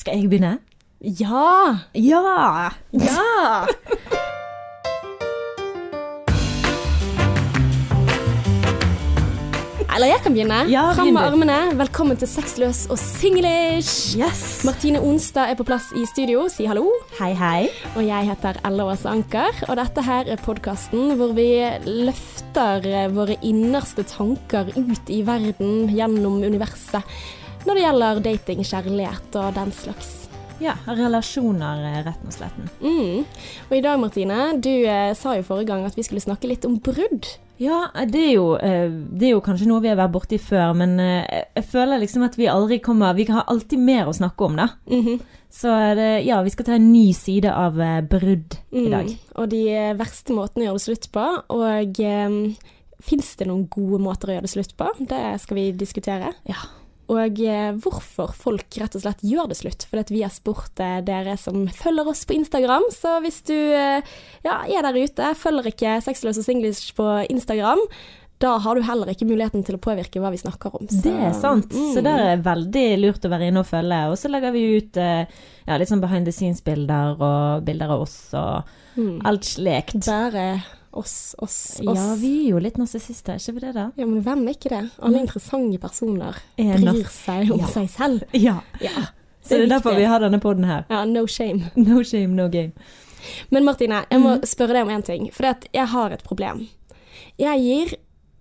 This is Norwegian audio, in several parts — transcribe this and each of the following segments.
Skal jeg begynne? Ja! Ja! Ja! Eller jeg kan begynne. Ja, Fram med armene. Velkommen til Sexløs og singlish. Yes! Martine Onstad er på plass i studio. Si hallo. Hei, hei. Og jeg heter Ella Åse Anker, og dette her er podkasten hvor vi løfter våre innerste tanker ut i verden gjennom universet når det gjelder dating, kjærlighet og den slags. Ja, relasjoner, eh, rett og slett. Mm. Og i dag, Martine, du eh, sa jo forrige gang at vi skulle snakke litt om brudd. Ja, det er, jo, eh, det er jo kanskje noe vi har vært borti før, men eh, jeg føler liksom at vi aldri kommer Vi har alltid mer å snakke om, da. Mhm. Så er det, ja, vi skal ta en ny side av brudd brudd i dag. Mm. Og de eh, verste måtene å gjøre det slutt på. Og um, fins det noen gode måter å gjøre det slutt på? Det skal vi diskutere. Ja. Og eh, hvorfor folk rett og slett gjør det slutt. For vi har spurt eh, dere som følger oss på Instagram. Så hvis du eh, ja, er der ute, følger ikke Sexløs og Singlish på Instagram, da har du heller ikke muligheten til å påvirke hva vi snakker om. Så- Det er sant. Så det er veldig lurt å være inne og følge. Og så legger vi ut ja, litt sånn behind the scenes-bilder og bilder av oss og Mm. alt slikt. Bare oss, oss, oss. Ja, vi er jo litt narsissister, er ikke vi det, da? Ja, men hvem er ikke det? Alle interessante personer Er bryr seg om Ja. seg selv. Ja. Ja, Så det er derfor vi har denne podden her. Ja, no shame. No shame, no game. Men Martine, jeg må spørre deg om en ting. For jeg har et problem. Jeg gir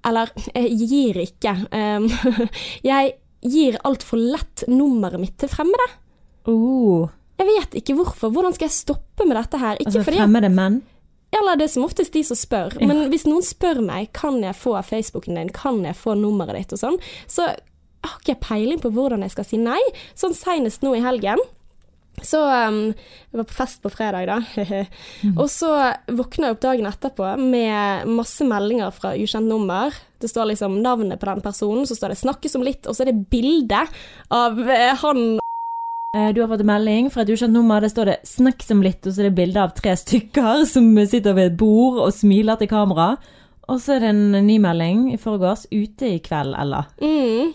Eller, jeg gir ikke. Um, jeg gir altfor lett nummeret mitt til fremmede. Oh, Jeg vet ikke hvorfor. Hvordan skal jeg stoppe med dette her? Ikke altså fordi fremmede menn? Eller det er som oftest de som spør. Men hvis noen spør meg kan jeg få Facebooken din, kan jeg få nummeret ditt og sånn, så har ikke jeg peiling på hvordan jeg skal si nei. Sånn senest nå i helgen. Så um, Jeg var på fest på fredag, da. Og så våkna jeg opp dagen etterpå med masse meldinger fra ukjent nummer. Det står liksom navnet på den personen, så står det 'snakkes om litt', og så er det bilde av eh, han Du har fått en melding fra et ukjent nummer. Der står det 'snakk som litt', og så er det bilde av tre stykker som sitter ved et bord og smiler til kamera. Og så er det en ny melding i forgårs 'ute i kveld', Ella. Mm.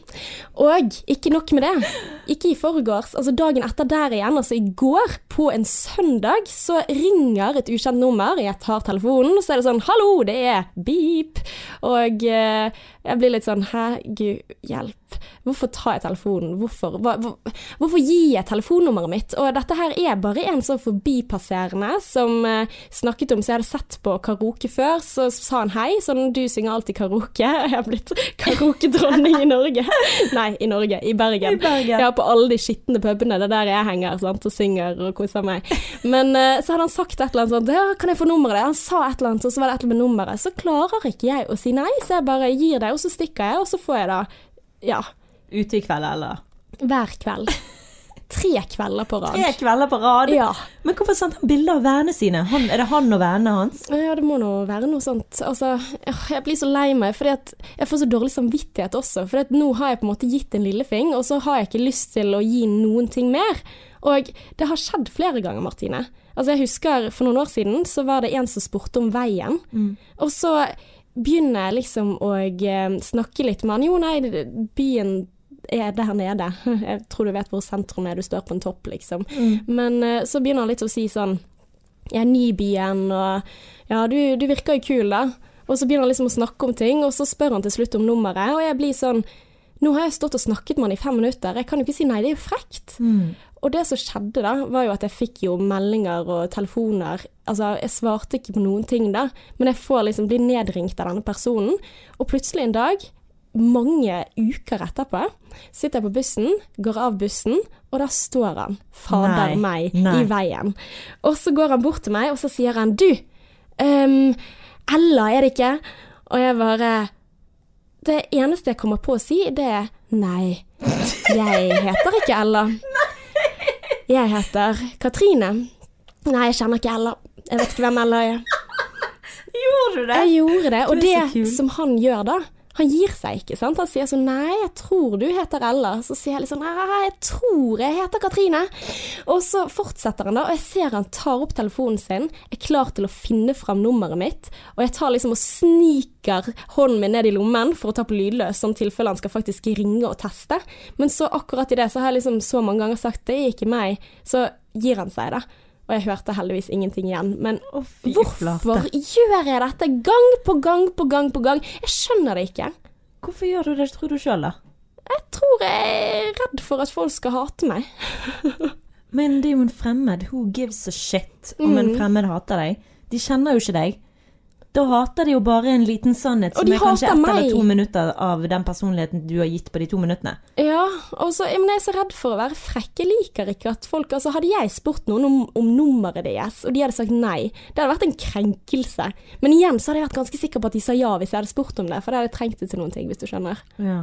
Og ikke nok med det. Ikke i forgårs, altså dagen etter der igjen, altså i går, på en søndag, så ringer et ukjent nummer. Jeg tar telefonen, og så er det sånn 'hallo, det er beep'. Og eh, jeg blir litt sånn 'hæ, gud, hjelp'. Hvorfor tar jeg telefonen? Hvorfor, hva, hvor, hvorfor gir jeg telefonnummeret mitt? Og dette her er bare en sånn forbipasserende som eh, snakket om, så jeg hadde sett på karaoke før, så sa han hei, sånn du synger alltid karaoke. Jeg har blitt karaokedronning i Norge. Nei, i Norge, i Bergen. I Bergen. Ja, på alle de skitne pubene, det er der jeg henger sant, og synger og koser meg. Men eh, så hadde han sagt et eller annet sånt, ja, kan jeg få nummeret ditt? Han sa et eller annet, og så var det et eller annet med nummeret. Så klarer ikke jeg å si nei, så jeg bare gir det, og så stikker jeg, og så får jeg da, ja, Ute i kveld, eller? hver kveld. Tre kvelder på rad. Tre kvelder på rad. Ja. Men hvorfor sendte han bilder av vennene sine? Han, er det han og vennene hans? Ja, det må nå være noe sånt. Altså, jeg blir så lei meg, at jeg får så dårlig samvittighet også. For nå har jeg på en måte gitt en lillefing, og så har jeg ikke lyst til å gi noen ting mer. Og det har skjedd flere ganger, Martine. Altså, jeg husker for noen år siden så var det en som spurte om veien, og så begynner jeg liksom å eh, snakke litt med han. Jo, nei, byen er der nede. Jeg tror du vet hvor sentrum er, du står på en topp, liksom. Men eh, så begynner han litt å si sånn Jeg er ny i byen, og ja, du, du virker jo kul, da. Og så begynner han liksom å snakke om ting, og så spør han til slutt om nummeret, og jeg blir sånn Nå har jeg stått og snakket med han i fem minutter, jeg kan jo ikke si nei, det er jo frekt. Og det som skjedde da, var jo at jeg fikk jo meldinger og telefoner. Altså, jeg svarte ikke på noen ting da, men jeg får liksom bli nedringt av denne personen. Og plutselig en dag, mange uker etterpå, sitter jeg på bussen, går av bussen, og da står han, fader Nei, meg, nei. i veien. Og så går han bort til meg, og så sier han, du, um, Ella er det ikke? Og jeg bare, det eneste jeg kommer på å si, det er, nei, jeg heter ikke Ella. Jeg heter Katrine. Nei, jeg kjenner ikke Ella. Jeg vet ikke hvem Ella er. Gjorde du det? Jeg gjorde det, og Du er det som han gjør da, Han gir seg ikke, sant. Han sier sånn Nei, jeg tror du heter Ella. Så sier jeg litt sånn Nei, jeg tror jeg heter Katrine. Og så fortsetter han da, og jeg ser han tar opp telefonen sin, er klar til å finne fram nummeret mitt, og jeg tar liksom og sniker hånden min ned i lommen for å ta på lydløs, sånn tilfelle han skal faktisk ringe og teste. Men så akkurat i det så har jeg liksom så mange ganger sagt det er ikke meg, så gir han seg, da. Og jeg hørte heldigvis ingenting igjen. Men hvorfor gjør jeg dette gang på gang på gang på gang? Jeg skjønner det ikke. Hvorfor gjør du det, tror du sjøl, da? Jeg tror jeg er redd for at folk skal hate meg. Men det er jo en fremmed. Who gives a shit om en Mm. fremmed hater deg? De kjenner jo ikke deg. Da hater de jo bare en liten sannhet som er kanskje ett eller to minutter av den personligheten du har gitt på de to minuttene. Ja, og så, men jeg er så redd for å være frekk. Jeg liker ikke at folk Altså, hadde jeg spurt noen om, om nummeret deres, og de hadde sagt nei, det hadde vært en krenkelse. Men igjen så hadde jeg vært ganske sikker på at de sa ja hvis jeg hadde spurt om det, for det hadde trengt det til noen ting, hvis du skjønner. Ja.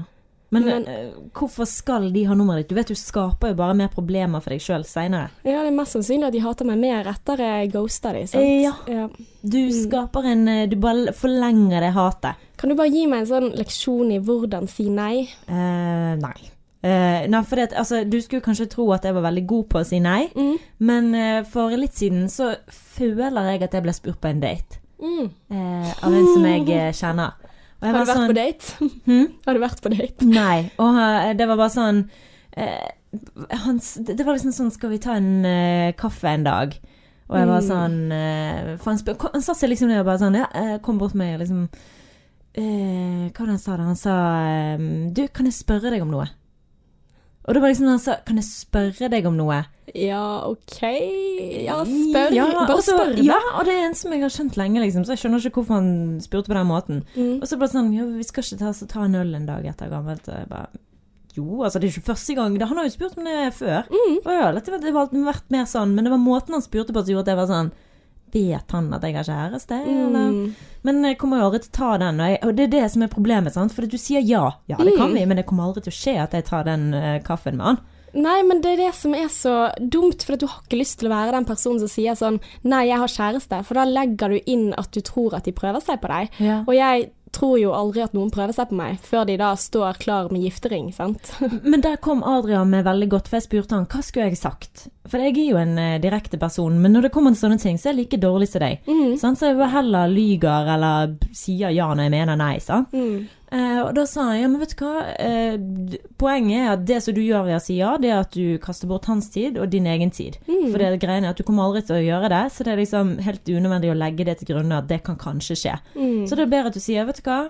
Men, Men- uh, hvorfor skal de ha nummeret ditt? Du vet du skaper jo bare mer problemer for deg sjøl seinere. Ja, det er mest sannsynlig at de hater meg mer etter jeg ghoster de, sant? Ja. ja. Du skaper en eh, Du bare forlenger det hatet. Kan du bare gi meg en sånn leksjon i hvordan si nei? Uh, nei. Uh, nei, for det, altså, du skulle kanskje tro at jeg var veldig god på å si nei, Mm. men uh, for litt siden så føler jeg at jeg ble spurt på en date Mm. uh, av en som jeg kjenner. Har du vært sånn- på date? Hmm? Har du vært på date? Nei. Og eh, det var bare sånn eh, hans, Det var liksom sånn Skal vi ta en eh, kaffe en dag? Og jeg var Mm. sånn eh, han, han satte seg liksom ned og bare sånn Ja, eh, kom bort til meg og liksom Hva var det han sa da? Han sa Du, kan jeg spørre deg om noe? Og det var liksom han sa Kan jeg spørre deg om noe? Ja, OK. Ja, spør. Ja, bare også, spør. Ja, og det er en som jeg har skjønt lenge, liksom, så jeg skjønner ikke hvorfor han spurte på den måten. Mm. Og så bare sånn Ja, vi skal ikke ta, så ta en øl en dag etter gammelt. Og jeg bare Jo, altså det er ikke første gang. Han har jo spurt om det før. Mm. Og ja, det, det har vært mer sånn, men det var måten han spurte på som gjorde at jeg var sånn Vet han at jeg har kjæreste, eller? Mm. Men jeg kommer jo aldri til å ta den, og, jeg, og det er det som er problemet, sant. For du sier ja, ja det kan Mm. vi, men det kommer aldri til å skje at jeg tar den uh, kaffen med han. Nei, men det er det som er så dumt, for du har ikke lyst til å være den personen som sier sånn Nei, jeg har kjæreste, for da legger du inn at du tror at de prøver seg på deg. Ja. Og jeg tror jo aldri at noen prøver seg på meg, før de da står klar med giftering, sant. Men der kom Adrian med veldig godt, for jeg spurte han hva skulle jeg sagt? For jeg er jo en eh, direkte person, men når det kommer til sånne ting, så er jeg like dårlig som deg. Mm. Sant? Så jeg heller lyger eller sier ja når jeg mener nei. Sant? Mm. Eh, og da sa han ja, men vet du hva, eh, poenget er at det som du gjør ved å si ja, det er at du kaster bort hans tid og din egen tid. Mm. For det er at du kommer aldri til å gjøre det, så det er liksom helt unødvendig å legge det til grunne at det kan kanskje skje. Mm. Så det er bedre at du sier vet du hva,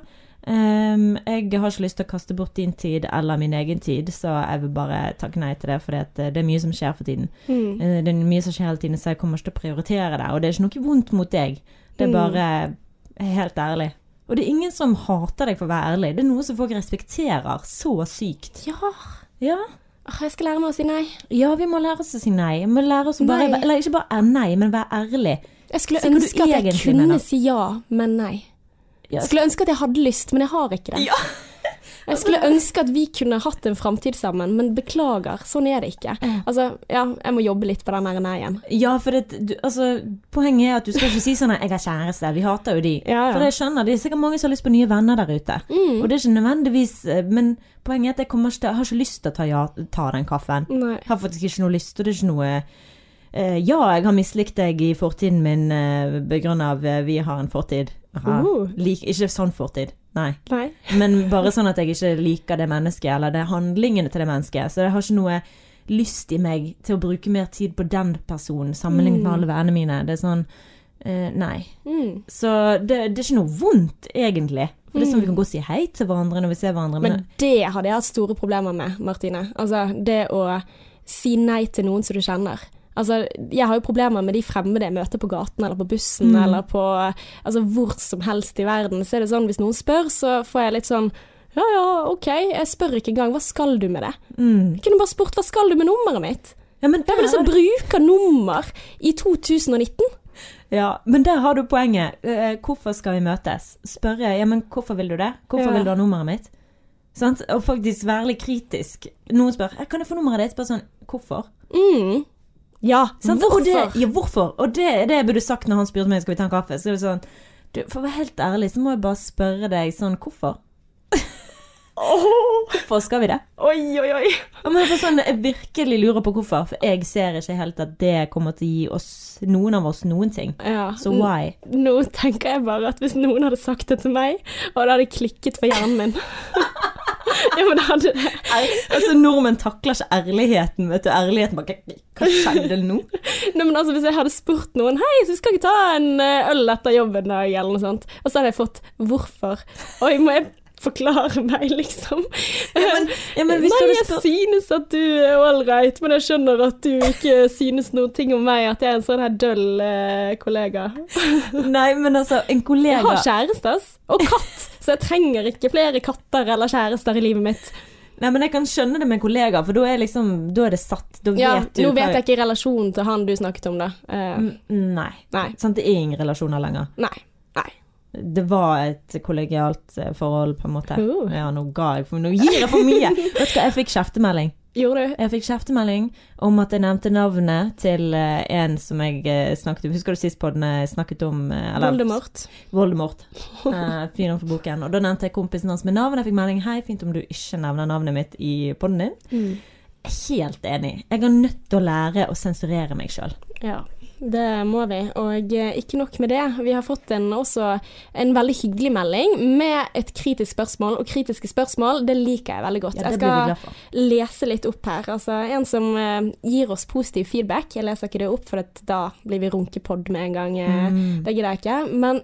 ehm, jeg har ikke lyst til å kaste bort din tid eller min egen tid, så jeg vil bare takke nei til det, for det er mye som skjer for tiden. Mm. Eh, Det er mye som skjer hele tiden, så jeg kommer ikke til å prioritere det. Og det er ikke noe vondt mot deg. Det er Mm. bare helt ærlig. Og det er ingen som hater deg for å være ærlig. Det er noe som folk respekterer så sykt. Ja. Ja, Jeg skal lære meg å si nei. ja vi må lære oss å si nei. Vi må lære oss å bare, Eller ikke bare er nei, men være ærlig. Jeg skulle Så ønske at jeg kunne mener. si ja, men nei. Jeg skulle ønske at jeg hadde lyst, men jeg har ikke det. Jeg skulle ønske at vi kunne hatt en framtid sammen, men beklager, sånn er det ikke. Altså, ja, jeg må jobbe litt på den der nei-en. Ja, for det, du, altså, poenget er at du skal ikke si sånn 'jeg har kjæreste', vi hater jo de. Ja, ja. For jeg skjønner, det er sikkert mange som har lyst på nye venner der ute. Mm. Og det er ikke nødvendigvis eh, Men poenget er at jeg, kommer til, jeg har ikke lyst til å ta, ja, ta den kaffen. Nei. Jeg har faktisk ikke noe lyst, og det er ikke noe eh, Ja, jeg har mislikt deg i fortiden min uh, begrunnet av eh, vi har en fortid. Aha. Uh. Lik, ikke sånn fortid, nei. Nei. Men bare sånn at jeg ikke liker det mennesket, eller det handlingene til det mennesket. Så jeg har ikke noe lyst i meg til å bruke mer tid på den personen sammenlignet med Mm. alle vennene mine. Det er sånn eh, Nei. Mm. Så det, det er ikke noe vondt, egentlig. For det er sånn Mm. vi kan gå og si hei til hverandre når vi ser hverandre. Men, Men det hadde jeg hatt store problemer med, Martine. Altså, det å si nei til noen som du kjenner. Altså, jeg har jo problemer med de fremmede jeg møter på gaten eller på bussen Mm. eller på altså, hvor som helst i verden. Så er det sånn, hvis noen spør, så får jeg litt sånn ja ja, ok, jeg spør ikke engang, hva skal du med det? mm. Jeg kunne bare spurt hva skal du med nummeret mitt? ja, men Hvem er det som bruker nummer i 2019? Ja, men der har du poenget. Eh, hvorfor skal vi møtes? Spørre ja, men hvorfor vil du det? Hvorfor Ja. vil du ha nummeret mitt? Sant? Og faktisk være litt kritisk. Noen spør «Eh, kan jeg få nummeret ditt. Bare sånn hvorfor? Mm. Ja, Sant? Og hvorfor? det, ja, hvorfor? Og det er det jeg burde sagt når han spurte meg skal vi ta en kaffe. Så er det sånn du, For å være helt ærlig så må jeg bare spørre deg sånn hvorfor? Hvorfor skal vi det? Oi, oi, oi. For sånn, jeg virkelig lurer på hvorfor, for jeg ser ikke helt at det kommer til å gi oss, noen av oss, noen ting. Ja. Så why? Nå tenker jeg bare at hvis noen hadde sagt det til meg, og det hadde klikket for hjernen min Ja, men det hadde det. Altså, nordmenn takler ikke ærligheten, vet du. Ærligheten bare Hva skjedde nå? Nei, men altså, hvis jeg hadde spurt noen Hei, så skal ikke ta en eh, øl etter jobben i dag, eller noe sånt, og så hadde jeg fått Hvorfor? Oi, må jeg forklare meg, liksom? Ja, men, ja, men Nei, jeg spurt synes at du er ålreit, men jeg skjønner at du ikke synes noen ting om meg, at jeg er en sånn her døll eh, kollega. Nei, men altså, en kollega Jeg har kjæreste, ass. Og katt. Så jeg trenger ikke flere katter eller kjærester i livet mitt. Nei, men jeg kan skjønne det med en kollega, for da er liksom Da er det satt. Da Ja, vet du nå vet jeg ikke relasjonen til han du snakket om, da. Mm, Nei. nei. Sant, det er ingen relasjoner lenger. Nei. Nei. Det var et kollegialt eh, forhold, på en måte. Ja, nå ga jeg for Nå gir jeg for mye! Vet du hva, jeg fikk kjeftemelding. Gjorde du? Jeg fikk kjeftemelding om at jeg nevnte navnet til eh, en som jeg eh, snakket om Husker du sist på den jeg snakket om eller- Voldemort. Voldemort. Uh, Fyren for boken. Og da nevnte jeg kompisen hans med navn. Jeg fikk melding Hei, fint om du ikke nevner navnet mitt i poden din. Mm. Helt enig. Jeg er nødt til å lære å sensurere meg sjøl. Ja, det må vi. Og eh, ikke nok med det, vi har fått en, også en veldig hyggelig melding med et kritisk spørsmål. Og kritiske spørsmål, det liker jeg veldig godt. Ja, jeg skal lese litt opp her. Altså, en som eh, gir oss positiv feedback. Jeg leser ikke det opp, for at da blir vi runkepod med en gang. eh, Mm. Det gidder jeg ikke. Men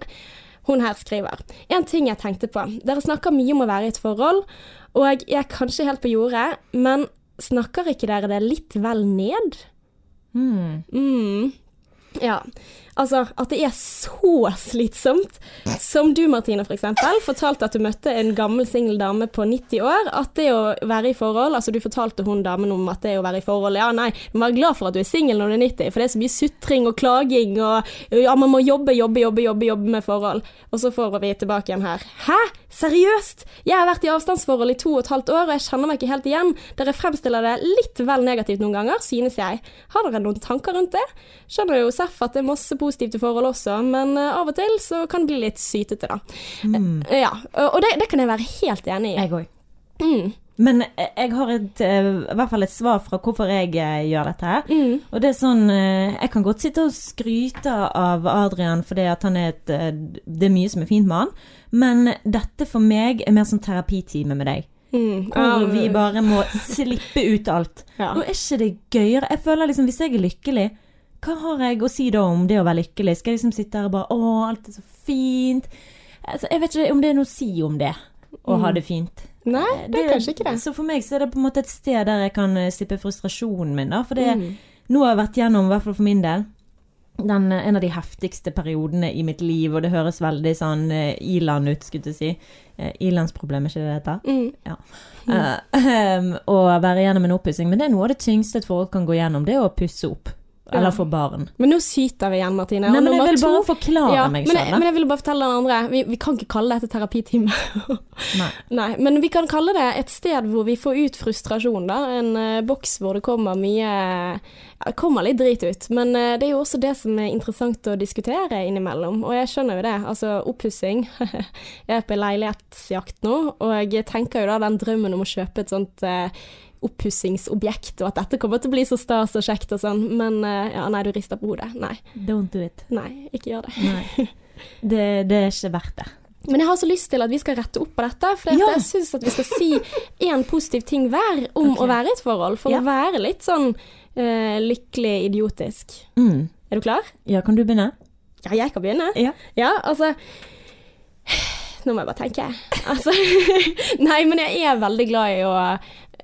hun her skriver En ting jeg tenkte på. Dere snakker mye om å være i et forhold, og jeg er kanskje helt på jordet, men snakker ikke dere det litt vel ned? Mm. Mm. Ja. Altså, at det er så slitsomt. Som du, Martine, for eksempel, fortalte at du møtte en gammel singel dame på 90 år. At det å være i forhold Altså, du fortalte hun damen om at det å være i forhold Ja, nei, du må være glad for at du er singel når du er 90, for det er så mye sutring og klaging og Ja, man må jobbe, jobbe, jobbe, jobbe, jobbe med forhold. Og så får vi tilbake igjen her. Hæ? Seriøst? Jeg har vært i avstandsforhold i to og et halvt år, og jeg kjenner meg ikke helt igjen. Dere fremstiller det litt vel negativt noen ganger, synes jeg. Har dere noen tanker rundt det? Skjønner jo Seff at det er masse positivt i forhold også, men eh, av og til så kan det bli litt sytete, da. Mm. Eh, Ja, og det, det kan jeg være helt enig i. Jeg òg. Mm, Men jeg jeg har et, eh, i hvert fall et svar fra hvorfor jeg eh, gjør dette mm, Og det er sånn eh, Jeg kan godt sitte og skryte av Adrian fordi at han er et eh, Det er mye som er fint med han, men dette for meg er mer sånn terapitime med deg. mm. Hvor vi bare må slippe ut alt. ja. Og er ikke det gøyere? Jeg føler liksom Hvis jeg er lykkelig, hva har jeg å si da om det å være lykkelig? Skal jeg liksom sitte her og bare Å, alt er så fint. Altså, jeg vet ikke om det er noe å si om det. Å ha det fint. Nei, det er kanskje ikke det. Så for meg så er det på en måte et sted der jeg kan eh, slippe frustrasjonen min, da. For det, Mm. nå har jeg vært gjennom, i hvert fall for min del, den, eh, en av de heftigste periodene i mitt liv, og det høres veldig sånn eh, Iland ut, skulle jeg si. Uh, I-landsproblem, er ikke det det heter? Mm. Ja. Uh, um, å være gjennom en oppussing. Men det er noe av det tyngste et forhold kan gå gjennom, det er å pusse opp. Eller for barn. Men nå syter vi igjen, Martine. Nei, men jeg vil bare to- forklare ja, meg men, jeg, selv. men jeg ville bare fortelle den andre. Vi, vi kan ikke kalle dette terapitime. Nei. Nei, men vi kan kalle det et sted hvor vi får ut frustrasjon, da. En uh, boks hvor det kommer mye Det kommer litt drit ut, men uh, det er jo også det som er interessant å diskutere innimellom. Og jeg skjønner jo det. Altså, oppussing. jeg er på leilighetsjakt nå, og jeg tenker jo da den drømmen om å kjøpe et sånt eh, oppussingsobjekt, og at dette kommer til å bli så stas og kjekt og sånn, men eh, ja, nei, du rister på hodet. Nei. Don't do it. Nei, ikke gjør det. Det, det er ikke verdt det. Men jeg har så lyst til at vi skal rette opp på dette, for Ja. jeg syns at vi skal si én positiv ting hver om okay. å være i et forhold, for Ja. å være litt sånn uh, lykkelig idiotisk. Mm. Er du klar? Ja, kan du begynne? Ja, jeg kan begynne. Ja. Ja, altså Nå må jeg bare tenke. Altså Nei, men jeg er veldig glad i å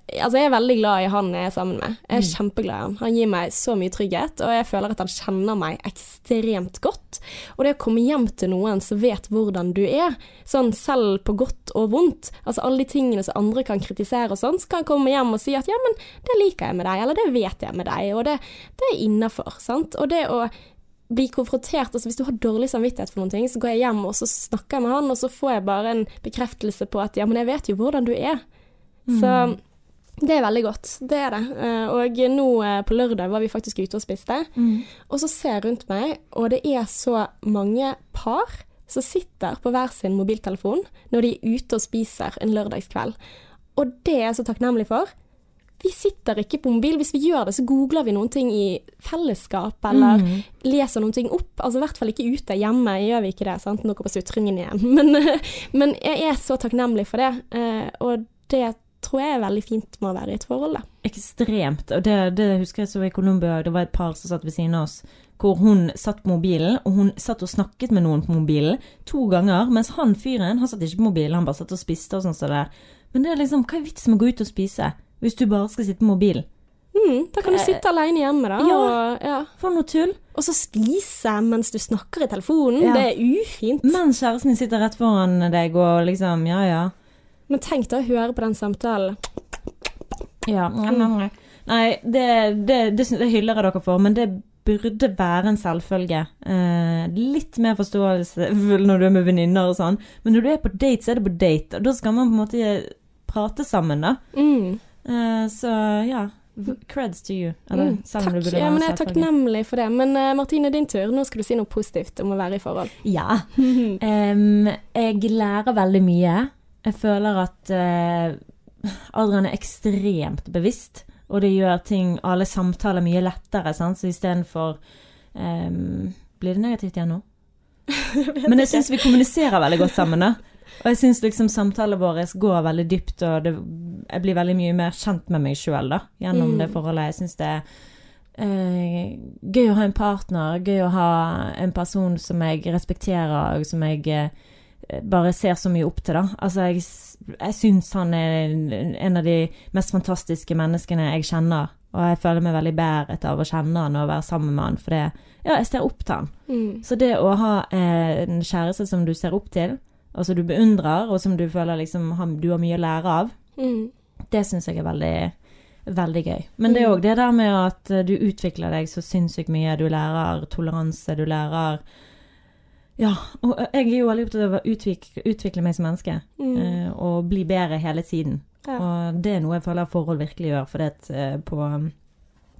Altså, jeg er veldig glad i han jeg er sammen med. Jeg er kjempeglad i han. Han gir meg så mye trygghet, og jeg føler at han kjenner meg ekstremt godt. Og det å komme hjem til noen som vet hvordan du er, sånn selv på godt og vondt, altså alle de tingene som andre kan kritisere og sånn, så kan han komme hjem og si at ja, men det liker jeg med deg, eller det vet jeg med deg, og det, det er innafor, sant. Og det å bli konfrontert, altså hvis du har dårlig samvittighet for noen ting, så går jeg hjem og så snakker jeg med han, og så får jeg bare en bekreftelse på at ja, men jeg vet jo hvordan du er. Så det er veldig godt, det er det. Eh, Og nå eh, på lørdag var vi faktisk ute og spiste, og så ser jeg rundt meg, og det er så mange par som sitter på hver sin mobiltelefon når de er ute og spiser en lørdagskveld. Og det er jeg så takknemlig for. Vi sitter ikke på mobil. Hvis vi gjør det, så googler vi noen ting i fellesskap, eller Mm. leser noen ting opp. Altså i hvert fall ikke ute. Hjemme gjør vi ikke det, sant. Nå på sutringen igjen. Men, men jeg er så takknemlig for det, eh, og det tror jeg er veldig fint med å være i et forhold, da. Ekstremt. Og det, det husker jeg så i Colombia, det var et par som satt ved siden av oss, hvor hun satt på mobilen, og hun satt og snakket med noen på mobilen to ganger, mens han fyren, han satt ikke på mobilen, han bare satt og spiste og sånn som det. Men det er liksom, hva er vitsen med å gå ut og spise, hvis du bare skal sitte på mobilen? Mm, da kan du Eh, sitte alene hjemme, da. ja. Og, ja. For noe tull. og så spise mens du snakker i telefonen. Ja. Det er ufint. Mens kjæresten din sitter rett foran deg og liksom, ja ja. Men tenk deg å høre på den samtalen. Ja, Nei, det, det, det, det hyller jeg dere for, men det burde være en selvfølge. Eh, litt mer forståelse når du er med venninner og sånn, men når du er på date, så er det på date, og da skal man på en måte prate sammen, da. Mm. Eh, så ja, creds to you. Eller, Mm, takk. Ja, men jeg er takknemlig for det. Men uh, Martine, din tur. Nå skal du si noe positivt om å være i forhold. Ja. um, jeg lærer veldig mye. Jeg føler at eh, Adrian er ekstremt bevisst, og det gjør ting, alle samtaler mye lettere, sant? så istedenfor um, Blir det negativt igjen nå? Men jeg syns vi kommuniserer veldig godt sammen, da. Og jeg syns liksom samtalene våre går veldig dypt, og det, jeg blir veldig mye mer kjent med meg sjøl, da, gjennom Mm. det forholdet. Jeg syns det er eh, gøy å ha en partner, gøy å ha en person som jeg respekterer, og som jeg eh, bare ser så mye opp til, da. Altså, jeg, jeg syns han er en- av de mest fantastiske menneskene jeg kjenner. Og jeg føler meg veldig bæret av å kjenne han og være sammen med han, for det, ja, jeg ser opp til han. Mm. Så det å ha eh, en kjæreste som du ser opp til, og som du beundrer, og som du føler liksom han- du har mye å lære av, Mm. det syns jeg er veldig, veldig gøy. Men det er Mm. òg det der med at du utvikler deg så sinnssykt mye. Du lærer toleranse, du lærer Ja, og jeg er jo veldig opptatt av å utvikle, utvikle meg som menneske. Mm. eh, og bli bedre hele tiden. Ja. Og det er noe jeg føler forhold virkelig gjør, for det at eh, på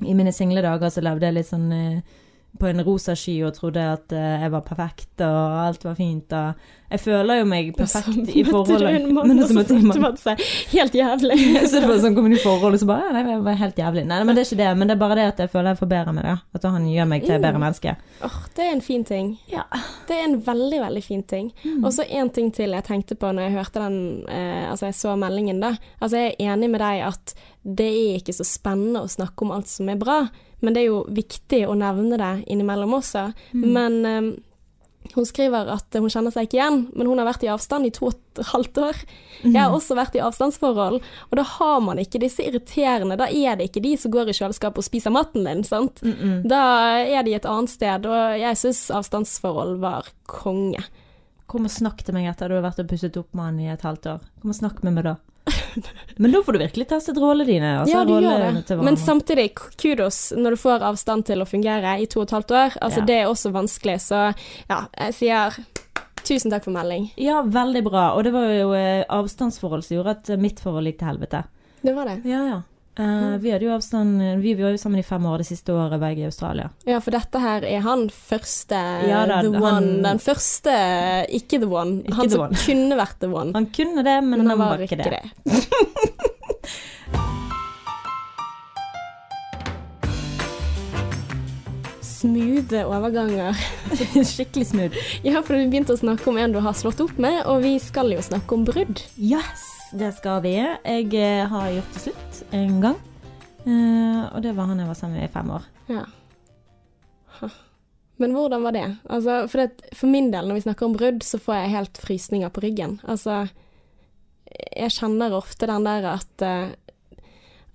I mine single dager så levde jeg litt sånn eh, på en rosa sky og trodde at eh, jeg var perfekt og alt var fint. Og jeg føler jo meg perfekt Og så i forholdet. du Men så så møtte jeg en mann. man seg helt jævlig. så det var sånn kom inn i forholdet, og så bare Nei, jeg var helt jævlig. Nei, men det er ikke det. Men det er bare det at jeg føler jeg forbedrer meg, da. At han gjør meg til et bedre Mm. menneske. Åh, det er en fin ting. Ja. Det er en veldig, veldig fin ting. Mm. Og så en ting til jeg tenkte på når jeg hørte den eh, Altså, jeg så meldingen, da. Altså, jeg er enig med deg at det er ikke så spennende å snakke om alt som er bra, men det er jo viktig å nevne det innimellom også. Mm. Men um, hun skriver at hun kjenner seg ikke igjen, men hun har vært i avstand i to og et halvt år. Mm. Jeg har også vært i avstandsforhold, og da har man ikke disse irriterende Da er det ikke de som går i kjøleskapet og spiser maten din, sant? Mm -mm. Da er de et annet sted, og jeg syns avstandsforhold var konge. Kom og snakk til meg etter du har vært og pusset opp med han i et halvt år. Kom og snakk med meg da. Men da får du virkelig testet rollene dine. Altså, ja, du gjør det. Men samtidig, kudos når du får avstand til å fungere i to og et halvt år. Altså, Ja. det er også vanskelig, så ja, jeg sier tusen takk for melding. Ja, veldig bra. Og det var jo eh, avstandsforhold som gjorde at mitt forhold gikk til helvete. Det var det. Ja, ja. Mm. vi avstand Vi var jo sammen i fem år det siste året, begge i Australia. Ja, for dette her er han første Ja da, the han- one. Den første ikke the one. Ikke han the som one. kunne vært the one. Han kunne det, men, han var ikke det. Smoothe overganger. Skikkelig smooth. Ja, for vi begynte å snakke om en du har slått opp med, og vi skal jo snakke om brudd. Yes, det skal vi. Jeg eh, har gjort det slutt en gang. Eh, og det var han jeg var sammen med i fem år. Ja. Men hvordan var det? Altså, for, det, for min del, når vi snakker om brudd, så får jeg helt frysninger på ryggen. Altså, jeg kjenner ofte den der at eh,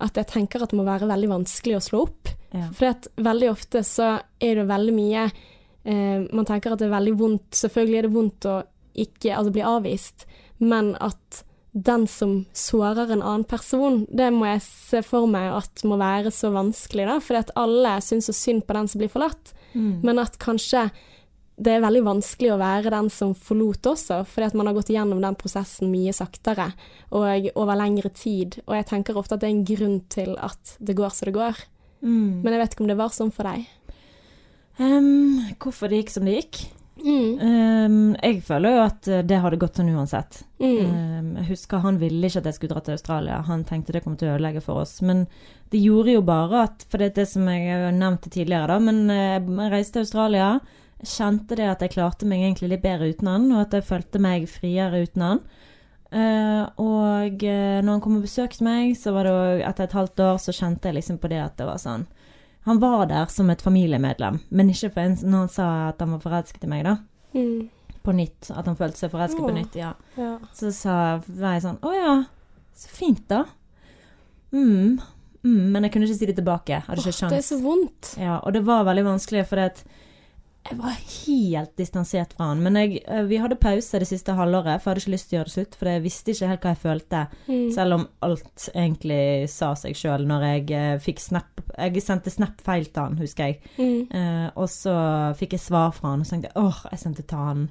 at jeg tenker at det må være veldig vanskelig å slå opp. Ja. For at veldig ofte så er det veldig mye eh, Man tenker at det er veldig vondt Selvfølgelig er det vondt å ikke altså bli avvist, men at den som sårer en annen person, det må jeg se for meg at må være så vanskelig, da. Fordi at alle syns så synd på den som blir forlatt. Mm. Men at kanskje det er veldig vanskelig å være den som forlot også, fordi at man har gått igjennom den prosessen mye saktere og over lengre tid. Og jeg tenker ofte at det er en grunn til at det går som det går. Mm. Men jeg vet ikke om det var sånn for deg. Um, hvorfor det gikk som det gikk? Mm. Um, jeg føler jo at eh, det hadde gått sånn uansett. Mm. Um, jeg husker han ville ikke at jeg skulle dra til Australia. Han tenkte det kom til å ødelegge for oss. Men det gjorde jo bare at For det er det som jeg nevnte tidligere, da. Men eh, jeg reiste til Australia. Kjente det at jeg klarte meg egentlig litt bedre uten han, og at jeg følte meg friere uten han. Uh, og eh, når han kom og besøkte meg, så var det jo etter et halvt år, så kjente jeg liksom på det at det var sånn Han var der som et familiemedlem, men ikke for en, når han sa at han var forelsket i meg, da. Mm. På nytt. At han følte seg forelsket på nytt. Ja. Ja. Så sa var jeg sånn Å ja, så fint, da. Mm. Mm. Men jeg kunne ikke si det tilbake. Hadde ikke Åh, det er så vondt. Ja, og det var veldig vanskelig, for jeg var helt distansert fra han. Men jeg, eh, vi hadde pause det siste halvåret, for jeg hadde ikke lyst til å gjøre det slutt. For jeg visste ikke helt hva jeg følte, Mm. selv om alt egentlig sa seg sjøl når jeg eh, fikk snap Jeg sendte snap feil til han, husker jeg. Mm. Eh, og så fikk jeg svar fra han, og så tenkte jeg åh, jeg sendte til han.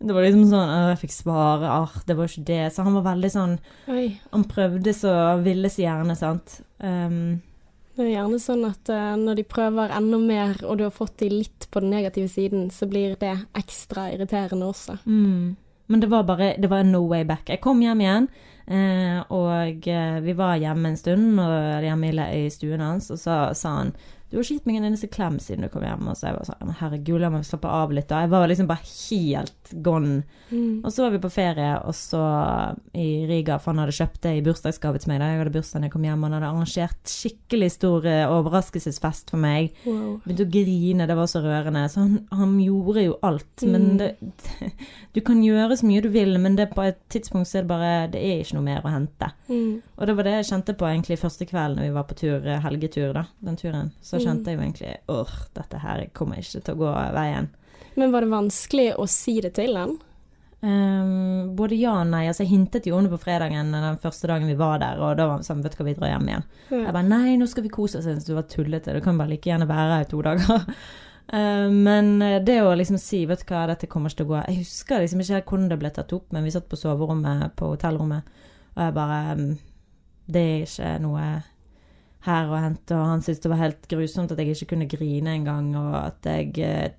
Det var liksom sånn «Åh, Jeg fikk svar, ah, det var ikke det. Så han var veldig sånn Oi. Han prøvde så ville så gjerne, sant. Um, Det er gjerne sånn at eh, når de prøver enda mer, og du har fått de litt på den negative siden, så blir det ekstra irriterende også. mm. Men det var bare Det var no way back. Jeg kom hjem igjen, eh, og eh, vi var hjemme en stund, og hjemme i, stuen hans, og så sa han du har ikke gitt meg en eneste klem siden du kom hjem. Og så jeg var sånn Herregud, la meg slappe av litt. Da. Jeg var liksom bare helt gone. Mm. Og så var vi på ferie, og så i Riga, for han hadde kjøpt det i bursdagsgave til meg. da Jeg hadde bursdag da jeg kom hjem, og han hadde arrangert skikkelig stor eh, overraskelsesfest for meg. Wow. Begynte å grine, det var så rørende. Så han, han gjorde jo alt. Men Mm. det, du kan gjøre så mye du vil, men det på et tidspunkt så er det bare Det er ikke noe mer å hente. Mm. Og det var det jeg kjente på egentlig første kvelden når vi var på tur, helgetur, da. Den turen. Så Mm. kjente jeg jo egentlig åh, dette her kommer ikke til å gå veien. Men var det vanskelig å si det til han? Um, både ja og nei. Altså, jeg hintet jo om det på fredagen den første dagen vi var der, og da var han sånn Vet du hva, vi drar hjem igjen. Jeg bare Nei, nå skal vi kose oss. Jeg syns du var tullete. Du kan bare like gjerne være her i to dager. uh, men eh, det å liksom si Vet du hva, dette kommer ikke til å gå Jeg husker liksom ikke hvordan det ble tatt opp, men vi satt på soverommet på hotellrommet, og jeg bare ehm, Det er ikke noe her og hente, og han syntes det var helt grusomt at jeg ikke kunne grine engang, og at jeg eh,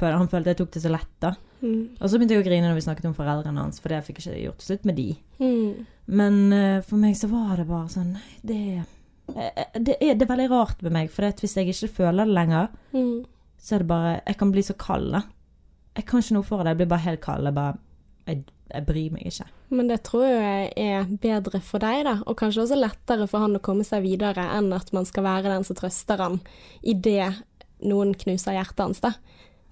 Han følte jeg tok det så lett, da. Mm. Og så begynte jeg å grine når vi snakket om foreldrene hans, for det fikk jeg ikke gjort til slutt med de. Mm. Men eh, for meg så var det bare sånn Nei, det, eh, det, er, det er veldig rart med meg, for hvis jeg ikke føler det lenger, Mm. så er det bare Jeg kan bli så kald, da. Jeg kan ikke noe for det. Jeg blir bare helt kald. Jeg bare Jeg, jeg bryr meg ikke. Men det tror jeg er bedre for deg, da, og kanskje også lettere for han å komme seg videre enn at man skal være den som trøster han idet noen knuser hjertet hans, da.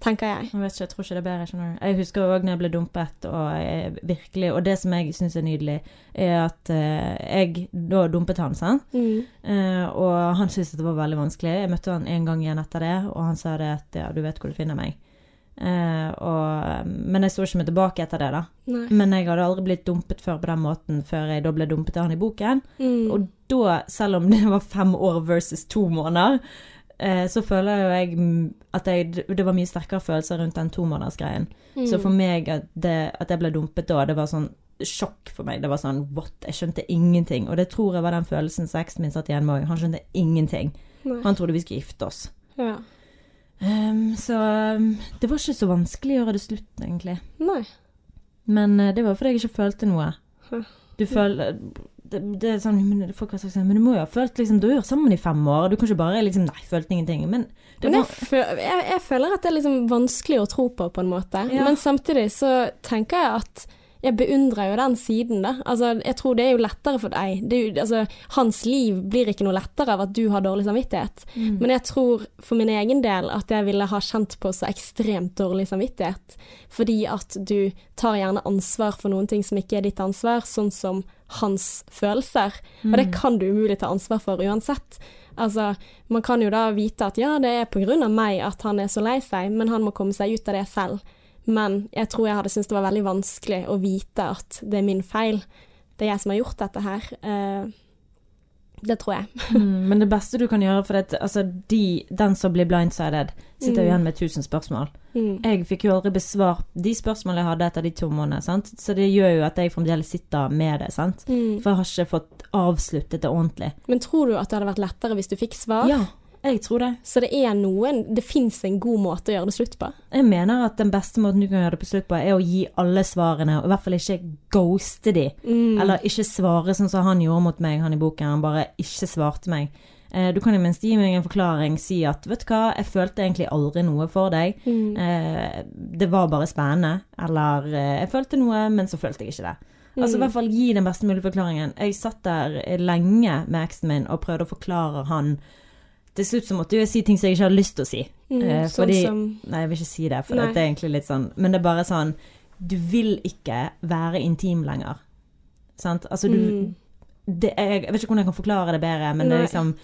Tenker jeg. Jeg vet ikke, jeg tror ikke det er bedre. skjønner. Jeg husker òg når jeg ble dumpet, og jeg virkelig Og det som jeg syns er nydelig, er at uh, jeg da dumpet han, sant. Mm. uh, og han syntes det var veldig vanskelig. Jeg møtte han en gang igjen etter det, og han sa det at ja, du vet hvor du finner meg. Eh, og, men jeg så ikke meg tilbake etter det, da. Nei. Men jeg hadde aldri blitt dumpet før på den måten, før jeg da ble dumpet av han i boken. Mm. Og da, selv om det var fem år versus to måneder, uh, så føler jo jeg at jeg, det var mye sterkere følelser rundt den tomånedersgreien. Mm. Så for meg at, det, at jeg ble dumpet da, det var sånn sjokk for meg. Det var sånn what? Jeg skjønte ingenting. Og det tror jeg var den følelsen som eksen min satt igjen med òg. Han skjønte ingenting. Nei. Han trodde vi skulle gifte oss. Ja. Ehm, så um, det var ikke så vanskelig å gjøre det slutt, egentlig. Nei. Men uh, det var fordi jeg ikke følte noe. Du føler det, det er sånn, men, folk har sagt sånn, men du må jo ha følt liksom, Du har vært sammen i fem år, du kan ikke bare liksom Nei, følte ingenting. Men det Men jeg, var fø jeg, jeg føler at det er liksom vanskelig å tro på, på en måte. Ja. Men samtidig så tenker jeg at jeg beundrer jo den siden, da. Altså, jeg tror det er jo lettere for deg. Det altså, hans liv blir ikke noe lettere av at du har dårlig samvittighet. Mm. Men jeg tror for min egen del at jeg ville ha kjent på så ekstremt dårlig samvittighet. Fordi at du tar gjerne ansvar for noen ting som ikke er ditt ansvar, sånn som hans følelser. Og det kan du umulig ta ansvar for uansett. Altså, man kan jo da vite at ja, det er av meg at han er så lei seg, men han må komme seg ut av det selv. Men jeg tror jeg hadde syntes det var veldig vanskelig å vite at det er min feil. Det er jeg som har gjort dette her. Eh, det tror jeg. Mm, men det beste du kan gjøre, for det, altså, de, den som blir blindsided, sitter jo Mm. igjen med tusen spørsmål. Mm. Jeg fikk jo aldri besvart de spørsmålene jeg hadde etter de to månedene, sant? så det gjør jo at jeg fremdeles sitter med det, sant. Mm. For jeg har ikke fått avsluttet det ordentlig. Men tror du at det hadde vært lettere hvis du fikk svar? Ja, Jeg tror det. Så det er noen Det fins en god måte å gjøre det slutt på. Jeg mener at den beste måten du kan gjøre det på slutt på, er å gi alle svarene, og i hvert fall ikke ghoste de. Mm. Eller ikke svare sånn som han gjorde mot meg, han i boken. Han bare ikke svarte meg. Eh, Du kan i minst gi meg en forklaring, si at vet du hva, jeg følte egentlig aldri noe for deg. Mm. Eh, Det var bare spennende. Eller eh, jeg følte noe, men så følte jeg ikke det. Altså i hvert fall gi den beste mulige forklaringen. Jeg satt der lenge med eksen min og prøvde å forklare han. Til slutt så måtte jeg si ting som jeg ikke hadde lyst til å si. Mm, Eh, sånn som Nei, jeg vil ikke si det, for Nei. det er egentlig litt sånn Men det er bare sånn Du vil ikke være intim lenger. Sant? Altså du Mm. det er, Jeg vet ikke hvordan jeg kan forklare det bedre, men det er liksom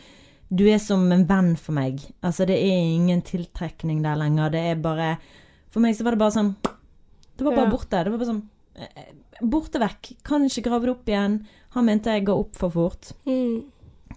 Du er som en venn for meg. Altså det er ingen tiltrekning der lenger. Det er bare For meg så var det bare sånn Det var bare Ja. borte. Det var bare sånn eh, Borte vekk. Kan ikke grave det opp igjen. Han mente jeg ga opp for fort. mm.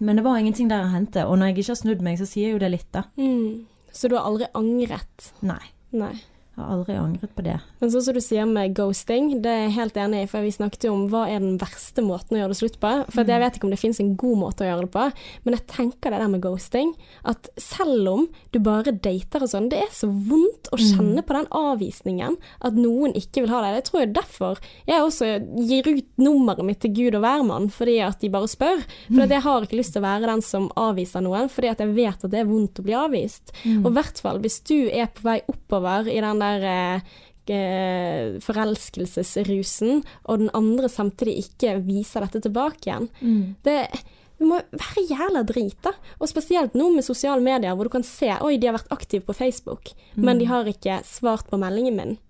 Men det var ingenting der å hente. Og når jeg ikke har snudd meg, så sier jo det litt, da. Mm. Så du har aldri angret? Nei. Nei. Jeg har aldri angret på det. Men sånn som du sier med ghosting, det er jeg helt enig i, for vi snakket jo om hva er den verste måten å gjøre det slutt på. For mm. jeg vet ikke om det finnes en god måte å gjøre det på, men jeg tenker det der med ghosting, at selv om du bare dater og sånn, det er så vondt å kjenne på den avvisningen, at noen ikke vil ha deg. Jeg tror jo derfor jeg også gir ut nummeret mitt til Gud og hvermann, fordi at de bare spør. For jeg har ikke lyst til å være den som avviser noen, fordi at jeg vet at det er vondt å bli avvist. Og i hvert fall hvis du er på vei oppover i den der eh, eh, forelskelsesrusen, og den andre samtidig ikke viser dette tilbake igjen. Det, det må være jævla drit, da. Og spesielt nå med sosiale medier, hvor du kan se oi, de har vært aktive på Facebook, men de har ikke svart på meldingen min.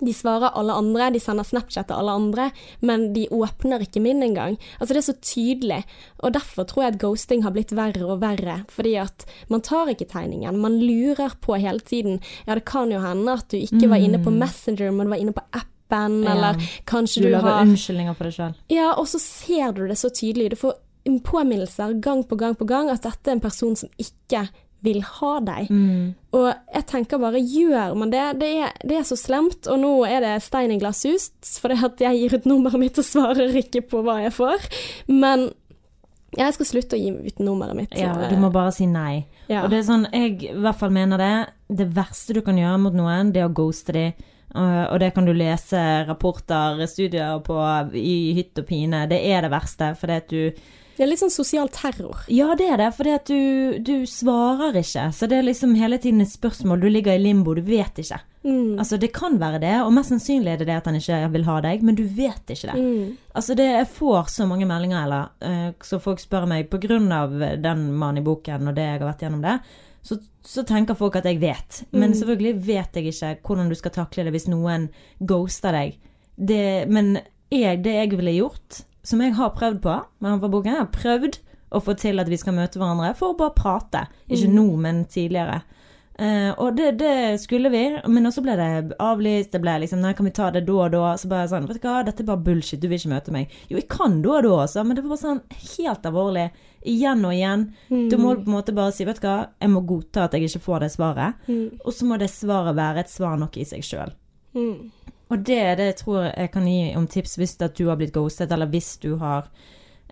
De svarer alle andre, de sender Snapchat til alle andre, men de åpner ikke min engang. Altså Det er så tydelig, og derfor tror jeg at ghosting har blitt verre og verre. Fordi at man tar ikke tegningen, man lurer på hele tiden. Ja, det kan jo hende at du ikke var inne på Messenger, men du var inne på appen, Ja. eller kanskje Du du, lager har unnskyldninger for deg sjøl. Ja, og så ser du det så tydelig. Du får påminnelser gang på gang på gang at dette er en person som ikke vil ha deg. Mm. Og jeg tenker bare, gjør man det? Det er, det er så slemt, og nå er det stein i glasshus, for det at jeg gir ut nummeret mitt og svarer ikke på hva jeg får. Men jeg skal slutte å gi ut nummeret mitt. Ja, du må bare si nei. Ja. Og det er sånn, jeg i hvert fall mener det. Det verste du kan gjøre mot noen, det er å ghoste de. Uh, og det kan du lese rapporter, studier på i hytt og pine. Det er det verste, fordi at du Det er litt sånn sosial terror. Ja, det er det, at du, du svarer ikke. Så det er liksom hele tiden et spørsmål. Du ligger i limbo, du vet ikke. Mm. Altså, det kan være det, og mest sannsynlig er det det at han ikke vil ha deg, men du vet ikke det. Mm. Altså, det, jeg får så mange meldinger, eller, eh, så folk spør meg på grunn av den mannen i boken og det jeg har vært gjennom det, så, så tenker folk at jeg vet. Men Mm. selvfølgelig vet jeg ikke hvordan du skal takle det hvis noen ghoster deg. Det, men jeg, det jeg ville gjort, som jeg har prøvd på med han fra boken, jeg har prøvd å få til at vi skal møte hverandre for å bare prate. Ikke nå, men tidligere. Eh, og det, det skulle vi, men også ble det avlyst. Det ble liksom Nei, kan vi ta det da og da? Så bare sånn Vet du hva, dette er bare bullshit, du vil ikke møte meg. Jo, jeg kan da og da også, men det var bare sånn helt alvorlig. Igjen og igjen. Du må på en måte bare si Vet du hva, jeg må godta at jeg ikke får det svaret. Mm. Og så må det svaret være et svar nok i seg sjøl. Mm. Og det er det jeg tror jeg kan gi om tips hvis du har blitt ghostet, eller hvis du har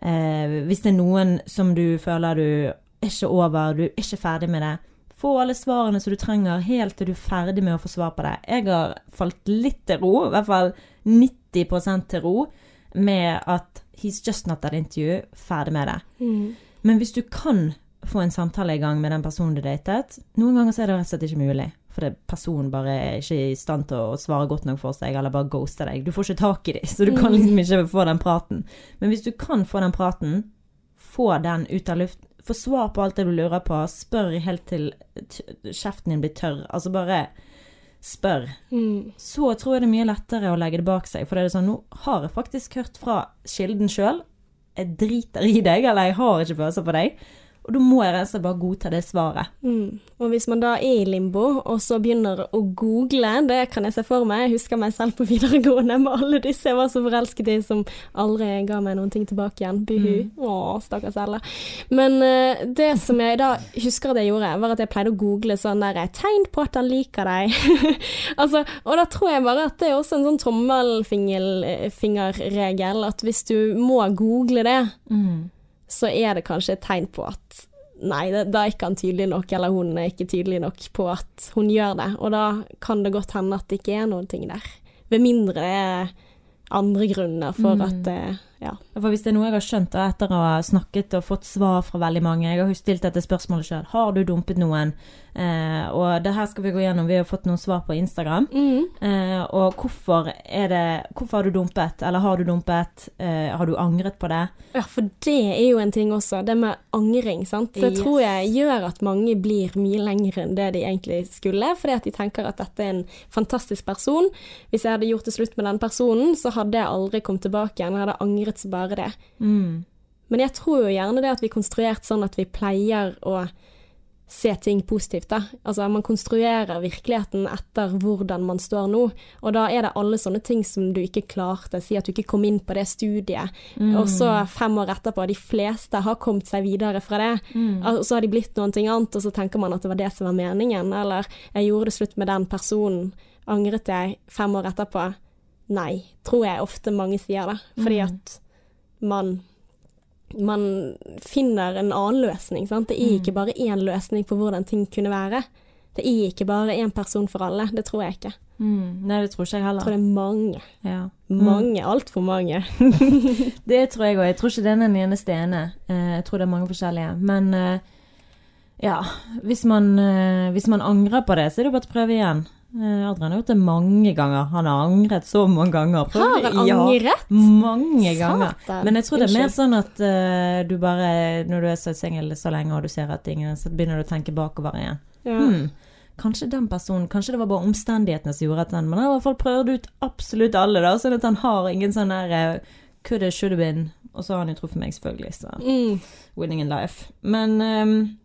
eh, Hvis det er noen som du føler du er ikke over, du er ikke ferdig med det. Få alle svarene som du trenger, helt til du er ferdig med å få svar på det. Jeg har falt litt til ro, i hvert fall 90 til ro, med at he's just not that interview, ferdig med det. Mm. Men hvis du kan få en samtale i gang med den personen du datet, noen ganger så er det rett og slett ikke mulig. Fordi personen bare er ikke i stand til å svare godt nok for seg, eller bare ghoster deg. Du får ikke tak i dem, så du kan liksom ikke få den praten. Men hvis du kan få den praten, få den ut av luft, få svar på alt det du lurer på, spør helt til kjeften din blir tørr. Altså bare spør. Mm. Så tror jeg det er mye lettere å legge det bak seg. For det er sånn, nå har jeg faktisk hørt fra kilden sjøl. Jeg driter i deg, eller jeg har ikke følelser for deg. Og da må jeg rett og slett bare godta det svaret. Mm. Og hvis man da er i limbo, og så begynner å google, det kan jeg se for meg. Jeg husker meg selv på videregående med alle disse jeg var så forelsket i, som aldri ga meg noen ting tilbake igjen. Buhu. Å, stakkars Ella. Men uh, det som jeg da husker at jeg gjorde, var at jeg pleide å google sånn der Tegn på at han liker deg. altså, og da tror jeg bare at det er også en sånn tommelfingerregel, at hvis du må google det, så er det kanskje et tegn på at nei, da er ikke han tydelig nok, eller hun er ikke tydelig nok på at hun gjør det. Og da kan det godt hende at det ikke er noen ting der. Ved mindre det er andre grunner for Mm. at det Ja. For hvis det er noe jeg har skjønt da, etter å ha snakket og fått svar fra veldig mange Jeg har jo stilt dette spørsmålet sjøl. Har du dumpet noen? Eh, og det her skal vi gå gjennom. Vi har fått noen svar på Instagram. Mm. Eh, og hvorfor er det Hvorfor har du dumpet? Eller har du dumpet? Eh, har du angret på det? Ja, for det er jo en ting også, det med angring, sant. Det Yes. tror jeg gjør at mange blir mye lenger enn det de egentlig skulle, fordi at de tenker at dette er en fantastisk person. Hvis jeg hadde gjort det slutt med den personen, så hadde jeg aldri kommet tilbake igjen, jeg hadde angret så bare det. Mm. Men jeg tror jo gjerne det at vi er konstruert sånn at vi pleier å se ting positivt, da. Altså man konstruerer virkeligheten etter hvordan man står nå, og da er det alle sånne ting som du ikke klarte. Si at du ikke kom inn på det studiet, og så fem år etterpå, de fleste har kommet seg videre fra det. Og så har de blitt noe annet, og så tenker man at det var det som var meningen, eller jeg gjorde det slutt med den personen, angret jeg fem år etterpå? Nei, tror jeg ofte mange sier det, fordi at man man finner en annen løsning. Sant? Det er ikke bare én løsning på hvordan ting kunne være. Det er ikke bare én person for alle. Det tror jeg ikke. Mm. Nei, det tror ikke jeg Jeg tror det er mange. Ja. Mange, altfor mange. Det tror jeg òg. Jeg tror ikke det er den eneste ene. Eh, jeg tror det er mange forskjellige. Men eh, ja, hvis man, eh, hvis man angrer på det, så er det bare å prøve igjen. Eh, Adrian har gjort det mange ganger. Han har angret så mange ganger. Prøv- Har han Ja, mange ganger. Satan. Men jeg tror det er mer sånn at uh, du bare, når du er så singel så lenge og du ser at ingen Så begynner du å tenke bakover igjen. Ja. Hmm, kanskje den personen Kanskje det var bare omstendighetene som gjorde at den Men han har i hvert fall prøvd ut absolutt alle, da, sånn at han har ingen sånn der eh, Could have, should have been. Og så har han jo truffet meg, selvfølgelig. Så Mm. winning in life. Men ehm,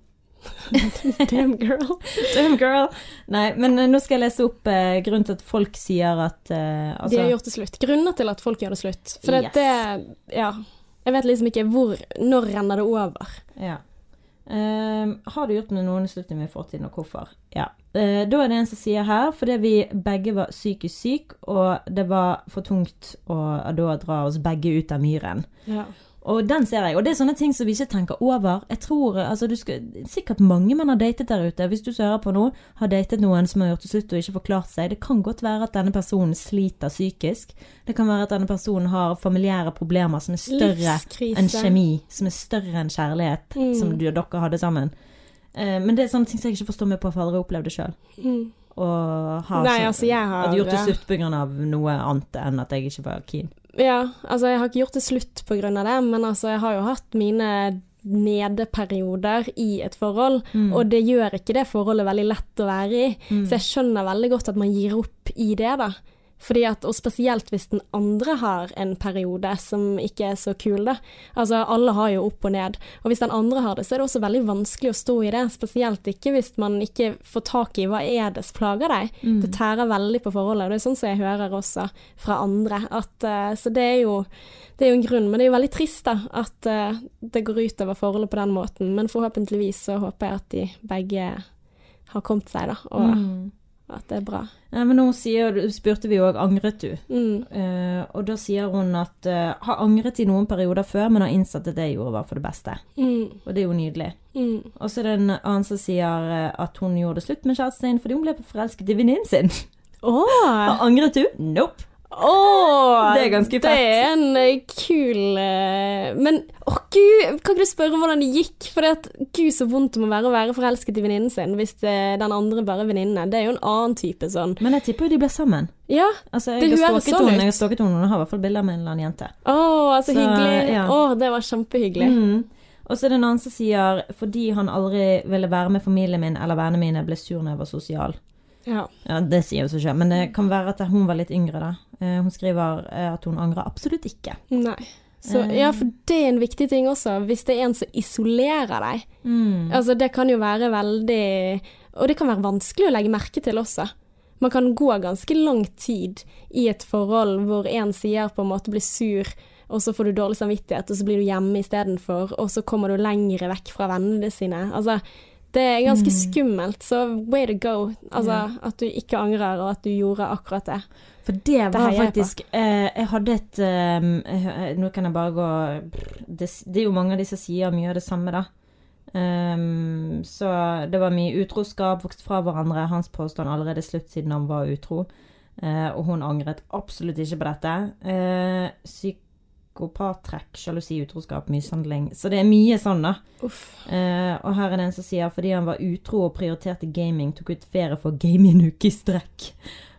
Damn girl. Damn girl. Nei, men eh, nå skal jeg lese opp eh, grunnen til at folk sier at eh, altså, De har gjort det slutt. Grunner til at folk gjør det slutt. For Yes. det, Ja. Jeg vet liksom ikke hvor Når renner det over? Ja. Ehm, har du gjort med noen slutning med fortiden, og hvorfor? Ja. Eh, da er det en som sier her, fordi vi begge var psykisk syke, og det var for tungt å da dra oss begge ut av myren. Ja. Og den ser jeg. Og det er sånne ting som vi ikke tenker over. Jeg tror, altså du skal, Sikkert mange menn har datet der ute, hvis du som hører på nå, har datet noen som har gjort det slutt og ikke forklart seg. Det kan godt være at denne personen sliter psykisk. Det kan være at denne personen har familiære problemer som er større enn kjemi, som er større enn kjærlighet, Mm. som du og dere hadde sammen. Eh, men det er sånne ting som jeg ikke forstår meg på, for jeg aldri opplevd det sjøl. Mm. Og har Nei, så- altså, jeg har hadde gjort det slutt pga. noe annet enn at jeg ikke var keen. Ja, altså jeg har ikke gjort det slutt av det, men altså jeg har jo hatt mine nedeperioder i et forhold, Mm. og det gjør ikke det forholdet veldig lett å være i. Mm. Så jeg skjønner veldig godt at man gir opp i det, da. Fordi at, og spesielt hvis den andre har en periode som ikke er så kul, da. Altså, alle har jo opp og ned. Og hvis den andre har det, så er det også veldig vanskelig å stå i det. Spesielt ikke hvis man ikke får tak i hva er det som plager deg. Mm. Det tærer veldig på forholdet. Det er sånn som jeg hører også fra andre. At, uh, så det er jo det er jo en grunn, men det er jo veldig trist da, at uh, det går utover forholdet på den måten. Men forhåpentligvis så håper jeg at de begge har kommet seg, da, og Mm. At det er bra. Ja, men nå sier, spurte vi òg angret du. Mm. Uh, og da sier hun at uh, har angret i noen perioder før, men har innsett at det jeg gjorde var for det beste. Mm. Og det er jo nydelig. Mm. Og så er det en annen som sier eh, at hun gjorde det slutt med kjæresten sin fordi hun ble forelsket i venninnen sin. Oh. Har angret du? Nope. Åh, Det er ganske Det er en eh, kul eh, Men å gud, kan ikke du spørre hvordan det gikk? For det at, gud så vondt det må være å være forelsket i venninnen sin hvis det, den andre bare er venninne. Det er jo en annen type sånn. Men jeg tipper jo de ble sammen. Ja, Altså, Det jeg har høres sånn ut. jeg har stalket henne, hun har i hvert fall bilder med en eller annen jente. å, altså Så, hyggelig. ja. Oh, det var kjempehyggelig. Mm. Og så er det en annen som sier fordi han aldri ville være med familien min eller vennene mine, ble sur når jeg var sosial. Ja. Ja, det sier jo seg selv, men det kan være at hun var litt yngre da. Eh, Hun skriver eh, at hun angrer absolutt ikke. Nei. Så, Eh. ja, for det er en viktig ting også, hvis det er en som isolerer deg. Mm. Altså, det kan jo være veldig Og det kan være vanskelig å legge merke til også. Man kan gå ganske lang tid i et forhold hvor en sier på en måte blir sur, og så får du dårlig samvittighet, og så blir du hjemme istedenfor, og så kommer du lengre vekk fra vennene sine. Altså, det er ganske skummelt, så way to go. Altså, Ja. at du ikke angrer, og at du gjorde akkurat det. For det var det faktisk eh, Jeg hadde et eh, Nå kan jeg bare gå det, det er jo mange av de som sier mye av det samme, da. Um, så det var mye utroskap, vokst fra hverandre. Hans påstand allerede slutt siden han var utro. Uh, og hun angret absolutt ikke på dette. Eh, psykopattrekk, sjalusi, utroskap, mishandling. Så det er mye sånn, da. Eh, og her er det en som sier fordi han var utro og prioriterte gaming, tok ut ferie for gaming en uke i strekk.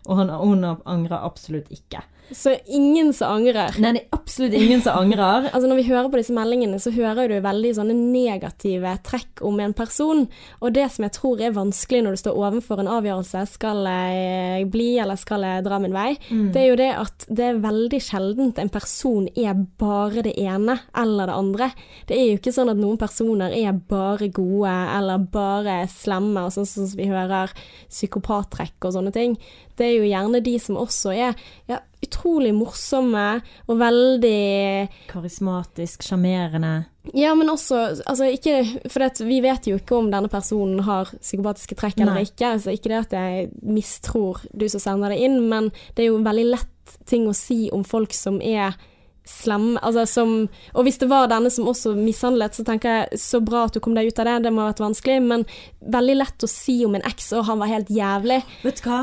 Og han, hun angrer absolutt ikke. Så ingen som angrer. Nei, det er absolutt ingen som angrer. Altså Når vi hører på disse meldingene, så hører du veldig sånne negative trekk om en person. Og det som jeg tror er vanskelig når du står overfor en avgjørelse, skal jeg bli eller skal jeg dra min vei, det er jo det at det er veldig sjeldent en person er bare det ene eller det andre. Det er jo ikke sånn at noen personer er bare gode eller bare slemme, og sånn som vi hører psykopattrekk og sånne ting. Det er jo gjerne de som også er ja, utrolig morsomme og veldig Karismatisk, sjarmerende. Ja, men også altså ikke, For det, vi vet jo ikke om denne personen har psykopatiske trekk eller Nei. ikke. Altså ikke det at jeg mistror du som sender det inn, men det er jo veldig lett ting å si om folk som er slemme. Altså som Og hvis det var denne som også mishandlet, så tenker jeg så bra at du kom deg ut av det, det må ha vært vanskelig, men veldig lett å si om en eks, og han var helt jævlig. Vet du hva?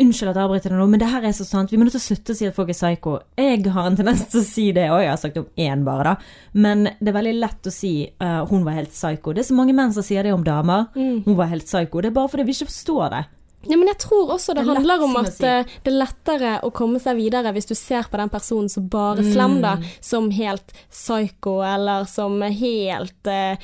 Unnskyld at jeg avbryter deg nå, men det her er så sant. Vi må nødt til å slutte å si at folk er psycho. Jeg har en tendens til å si det, og jeg har sagt om én bare, da. Men det er veldig lett å si uh, hun var helt psycho. Det er så mange menn som sier det om damer. Hun var helt psycho. Det er bare fordi vi ikke forstår det. Ja, men jeg tror også det, Det er handler om at si. eh, det er lettere å komme seg videre hvis du ser på den personen som bare slem, da, Mm. som helt psycho, eller som helt uh,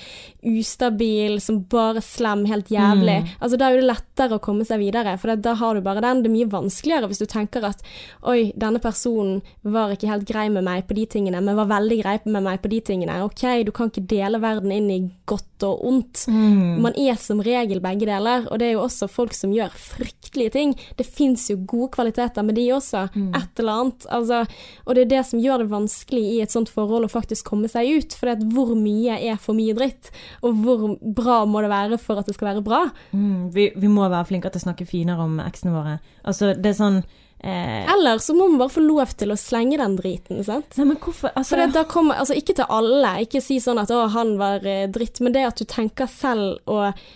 ustabil, som bare slem, helt jævlig. Mm. Altså Da er det lettere å komme seg videre, for da har du bare den. Det er mye vanskeligere hvis du tenker at oi, denne personen var ikke helt grei med meg på de tingene, men var veldig grei med meg på de tingene. Ok, du kan ikke dele verden inn i godt og ondt. Mm. Man er som regel begge deler, og det er jo også folk som gjør fryktelige ting. Det fins jo gode kvaliteter med de også, et eller annet. Altså, og det er det som gjør det vanskelig i et sånt forhold å faktisk komme seg ut. For hvor mye er for mye dritt, og hvor bra må det være for at det skal være bra? Mm, vi, vi må være flinkere til å snakke finere om eksene våre. Altså, det er sånn eh, Eller så må man bare få lov til å slenge den driten, sant. Nei, men hvorfor altså, kommer, altså Ikke til alle, ikke si sånn at 'å, han var eh, dritt', men det at du tenker selv og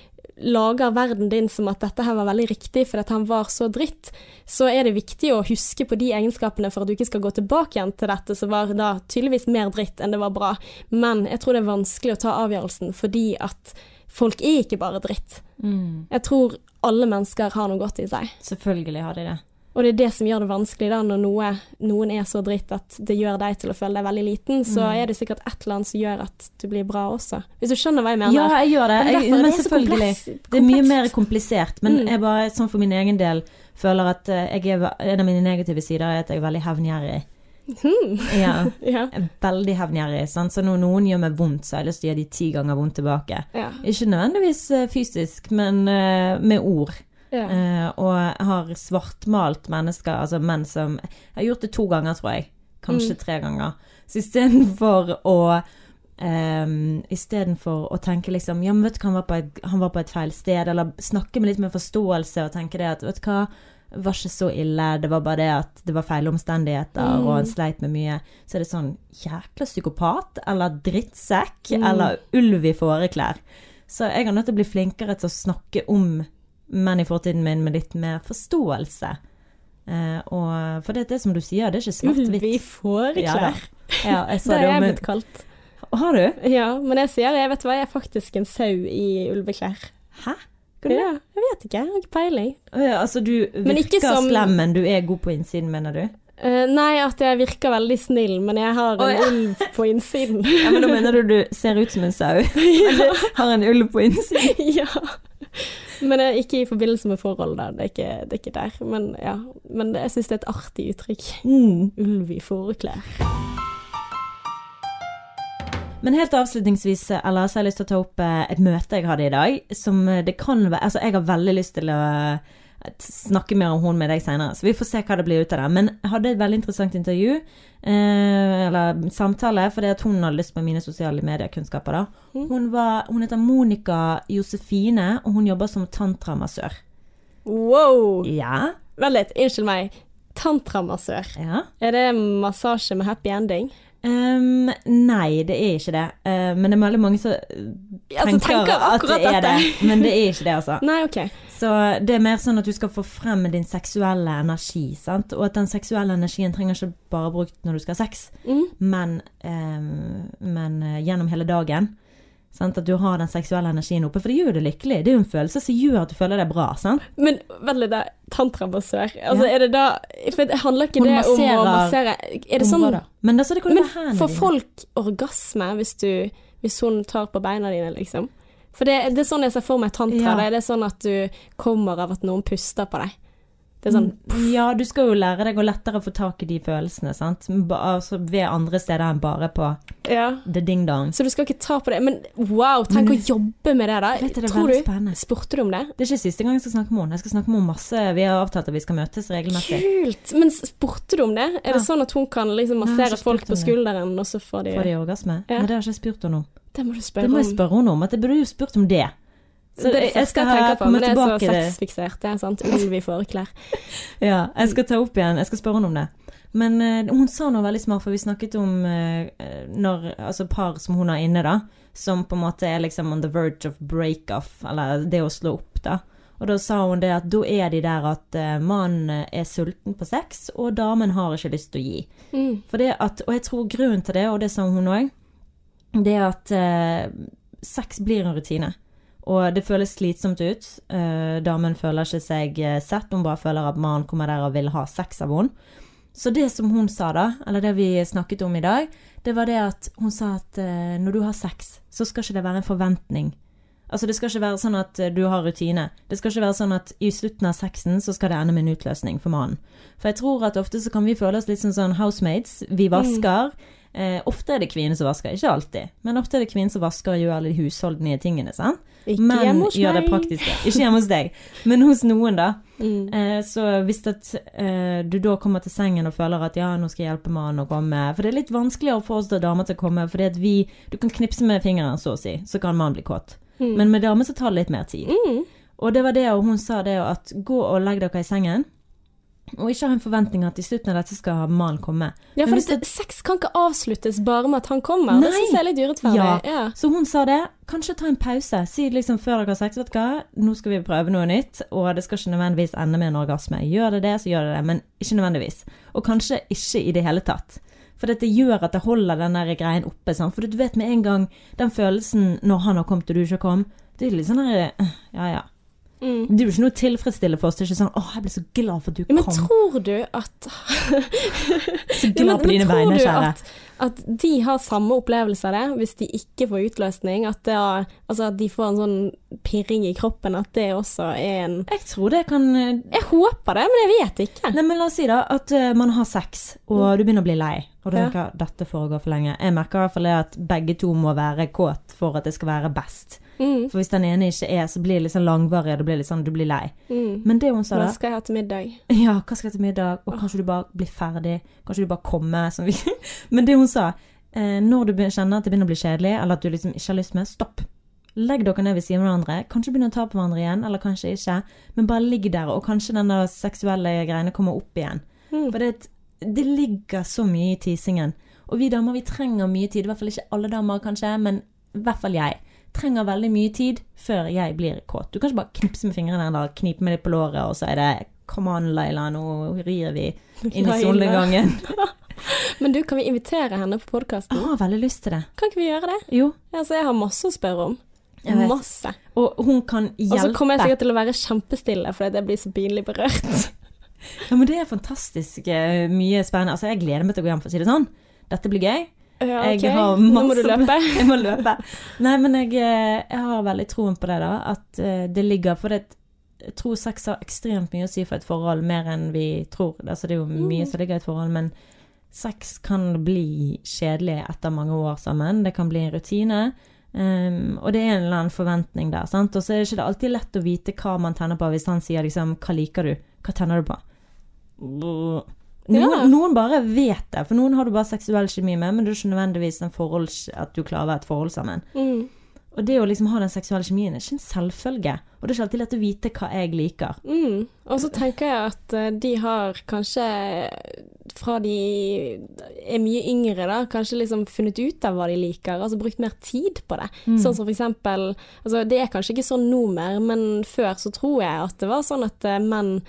lager verden din som at dette her var veldig riktig fordi han var så dritt, så er det viktig å huske på de egenskapene for at du ikke skal gå tilbake igjen til dette som var da tydeligvis mer dritt enn det var bra. Men jeg tror det er vanskelig å ta avgjørelsen fordi at folk er ikke bare dritt. mm, Jeg tror alle mennesker har noe godt i seg. Selvfølgelig har de det. Og det er det som gjør det vanskelig da, når noe, noen er så dritt at det gjør deg til å føle deg veldig liten, så Mm. er det sikkert et eller annet som gjør at du blir bra også. Hvis du skjønner hva jeg mener. Ja, jeg gjør det. Men Jeg, men det selvfølgelig. kompleks- Det er mye mer komplisert. Men Mm. jeg bare, sånn for min egen del, føler at eh, er, en av mine negative sider er at jeg er veldig hevngjerrig. Mm. Ja, Ja. jeg er veldig hevngjerrig. Sant? Så når noen gjør meg vondt, så har jeg lyst til å gjøre de ti ganger vondt tilbake. Ja. Ikke nødvendigvis eh, fysisk, men eh, med ord. Ja. Eh, og jeg har svartmalt mennesker, altså menn som Jeg har gjort det to ganger, tror jeg. Kanskje Mm. tre ganger. Så istedenfor å um, Istedenfor å tenke liksom Ja, men vet du hva, han var, på et, han var på et feil sted, eller snakke med litt mer forståelse og tenke det at Vet du hva, det var ikke så ille, det var bare det at det var feil omstendigheter, Mm. og han sleit med mye. Så er det sånn Jækla psykopat, eller drittsekk, Mm. eller ulv i fåreklær. Så jeg er nødt til å bli flinkere til å snakke om menn i fortiden min med litt mer forståelse. Eh, og, for det det som du sier, det er ikke svart-hvitt. i fåreklær. Ja. Ja, det har jeg blitt kalt. Har du? Ja, men jeg sier jeg vet hva, jeg er faktisk en sau i ulveklær. Hæ? Hva? Ja, jeg vet ikke, jeg har ikke peiling. Ja, altså du Men virker som- slem, men du er god på innsiden, mener du? Eh, nei, at jeg virker veldig snill, men jeg har en oh, ja. ulv på innsiden. Ja, men da mener du du ser ut som en sau, Eller har en ulv på innsiden? ja. Men eh, ikke i forbindelse med forhold, da. Det er ikke, det er ikke der. Men ja. Men jeg syns det er et artig uttrykk. Mm. Ulv i fåreklær. Men helt avslutningsvis, Ella, så har jeg lyst til å ta opp eh, et møte jeg hadde i dag. Som eh, det kan være Altså, jeg har veldig lyst til å eh, snakke mer om hun med deg senere, så vi får se hva det blir ut av det. Men jeg hadde et veldig interessant intervju, eh, eller samtale, fordi at hun hadde lyst på mine sosiale medier-kunnskaper, da. Mm. Hun, var, hun heter Monica Josefine, og hun jobber som tantramassør. Wow! Ja. Vent litt, unnskyld meg. Tantramassør. ja. Er det massasje med happy ending? Um, nei, det er ikke det. Uh, men det er veldig mange som Altså, tenker at det er det, men det er ikke det, altså. Nei, OK. Så det er mer sånn at du skal få frem din seksuelle energi, sant. Og at den seksuelle energien trenger ikke bare brukt når du skal ha sex, Mm. men, eh, men gjennom hele dagen. Sant? At du har den seksuelle energien oppe, for det gjør jo det lykkelig. Det er jo en følelse som gjør at du føler deg bra. sant? Men litt, da. Tantramassør. Altså, Ja. er det da For det handler ikke Hun det om å massere Er det sånn. Men altså, det Men får folk orgasme hvis, du, hvis hun tar på beina dine, liksom? For det, det er sånn jeg ser for meg tantra. Ja. Det er sånn at du kommer av at noen puster på deg. Det sånn Mm, Ja, du skal jo lære deg å lettere få tak i de følelsene, sant. Altså ved andre steder enn bare på Ja. the ding-dong. Så du skal ikke ta på det. Men wow, tenk Men- å jobbe med det, da. Vet du, det Tror du? spennende. Spurte du om det? Det er ikke siste gang jeg skal snakke med henne. Jeg skal snakke med henne masse. Vi har avtalt at vi skal møtes regelmessig. Kult! Men spurte du om det? Er det sånn at hun kan liksom Nei, massere folk på skulderen, og så får de Får de orgasme? Ja. Men det har jeg ikke spurt henne om. Det må du spørre Det må jeg spørre henne om. At jeg burde jo spurt om det. Så det jeg- skal jeg tenke på, men det er så sexfiksert. Det er sant. Ulv i forklær. Ja, jeg skal ta opp igjen. Jeg skal spørre henne om det. Men uh, hun sa noe veldig smart, for vi snakket om uh, når Altså par som hun har inne, da. Som på en måte er liksom on the verge of break-off, eller det å slå opp, da. Og da sa hun det at da er de der at uh, mannen er sulten på sex, og damen har ikke lyst til å gi. Mm. Det at, og jeg tror grunnen til det, og det sa hun òg, det er at eh, sex blir en rutine. Og det føles slitsomt ut. Eh, damen føler ikke seg eh, sett, hun bare føler at mannen kommer der og vil ha sex av henne. Så det som hun sa da, eller det vi snakket om i dag, det var det at hun sa at eh, når du har sex, så skal ikke det være en forventning. Altså Det skal ikke være sånn at eh, du har rutine. Det skal ikke være sånn at i slutten av sexen så skal det ende med en utløsning for mannen. For jeg tror at ofte så kan vi føle oss litt som sånn housemates. Vi vasker. Eh, ofte er det kvinner som vasker, ikke alltid. Men ofte er det kvinner som vasker og gjør alle de husholdnige tingene. sant? Ikke Men hjemme hos gjør det meg. praktiske. Ikke hjemme hos deg, men hos noen, da. Mm. Eh, så hvis at, eh, du da kommer til sengen og føler at ja, nå skal jeg hjelpe mannen å komme For det er litt vanskeligere for oss da damer til å komme, fordi at vi Du kan knipse med fingeren, så å si, så kan mannen bli kåt. Mm. Men med damer så tar det litt mer tid. Mm. Og det var det, og hun sa det at gå og legg dere i sengen. Og ikke ha en forventning at i slutten av dette skal mannen komme. Ja, for det, sex kan ikke avsluttes bare med at han kommer. Det Nei. syns jeg er litt urettferdig. Ja. Ja. Så hun sa det. Kanskje ta en pause. Si liksom før dere har sex, vet du hva, nå skal vi prøve noe nytt, og det skal ikke nødvendigvis ende med en orgasme. Gjør det det, så gjør det det, men ikke nødvendigvis. Og kanskje ikke i det hele tatt. For dette gjør at det holder den der greien oppe. Sant? For du vet med en gang den følelsen når han har kommet og du ikke kom, det er litt sånn der eh, Ja, ja. Mm. Det er jo ikke noe tilfredsstillende for oss. Det er ikke sånn 'Å, jeg ble så glad for at du kom'. Men tror du at Så Ja, glad men- på dine men tror vegne, du kjære. At, at de har samme opplevelse av det, hvis de ikke får utløsning? At, er, altså at de får en sånn pirring i kroppen, at det også er en Jeg tror det kan eh, Jeg håper det, men jeg vet ikke. Nei, men La oss si da at uh, man har sex, og du begynner å bli lei. Og du Ja. tenker dette foregår for lenge. Jeg merker i hvert fall at begge to må være kåt for at det skal være best. Mm, For hvis den ene ikke er, så blir det litt sånn langvarig, og det blir litt sånn du blir lei. mm. Men det hun sa Hva skal jeg ha til middag? Ja, hva skal jeg ha til middag? Og kanskje du bare blir ferdig? Kanskje du bare kommer? Sånn. Men det hun sa, eh, når du kjenner at det begynner å bli kjedelig, eller at du liksom ikke har lyst mer, stopp. Legg dere ned ved siden av hverandre. Kanskje begynne å ta på hverandre igjen, eller kanskje ikke. Men bare ligg der, og kanskje den der seksuelle greiene kommer opp igjen. Mm. For det, det ligger så mye i tisingen. Og vi damer vi trenger mye tid. I hvert fall ikke alle damer, kanskje, men i hvert fall jeg. Trenger veldig mye tid før jeg blir kåt. Du kan ikke bare knipse med fingrene eller knipe med litt på låret, og så er det Come on, Laila, nå rir vi inn i solnedgangen. Men du, kan vi invitere henne på podkasten? Jeg har veldig lyst til det. Kan ikke vi gjøre det? Jo, Altså, jeg har masse å spørre om. Masse. og hun kan hjelpe. Og så kommer jeg sikkert til å være kjempestille fordi jeg blir så pinlig berørt. Ja, men det er fantastisk eh, mye spennende. Altså, jeg gleder meg til å gå hjem, for å si det sånn. Dette blir gøy. Ja, Jeg ok. har Nå må du løpe. Jeg må løpe. Nei, men jeg, eh, jeg har veldig troen på det, da. At eh, det ligger For det, jeg tror sex har ekstremt mye å si for et forhold, mer enn vi tror. Altså, det er jo mye som ligger i et forhold, men sex kan bli kjedelig etter mange år sammen. Det kan bli en rutine. Um, og det er en eller annen forventning der. Sant? Og så er det ikke alltid lett å vite hva man tenner på hvis han sier liksom 'Hva liker du?' Hva tenner du på? Noen, Ja. noen bare vet det, for noen har du bare seksuell kjemi med, men det er ikke nødvendigvis en forhold, at du klarer å være et forhold sammen. Mm. Og det å liksom ha den seksuelle kjemien er ikke en selvfølge. Og det er ikke alltid lett å vite hva jeg liker. Mm. Og så tenker jeg at eh, de har kanskje fra de er mye yngre, da, kanskje liksom funnet ut av hva de liker, altså brukt mer tid på det. Mm. Sånn som for eksempel altså Det er kanskje ikke sånn nå mer, men før så tror jeg at det var sånn at eh, menn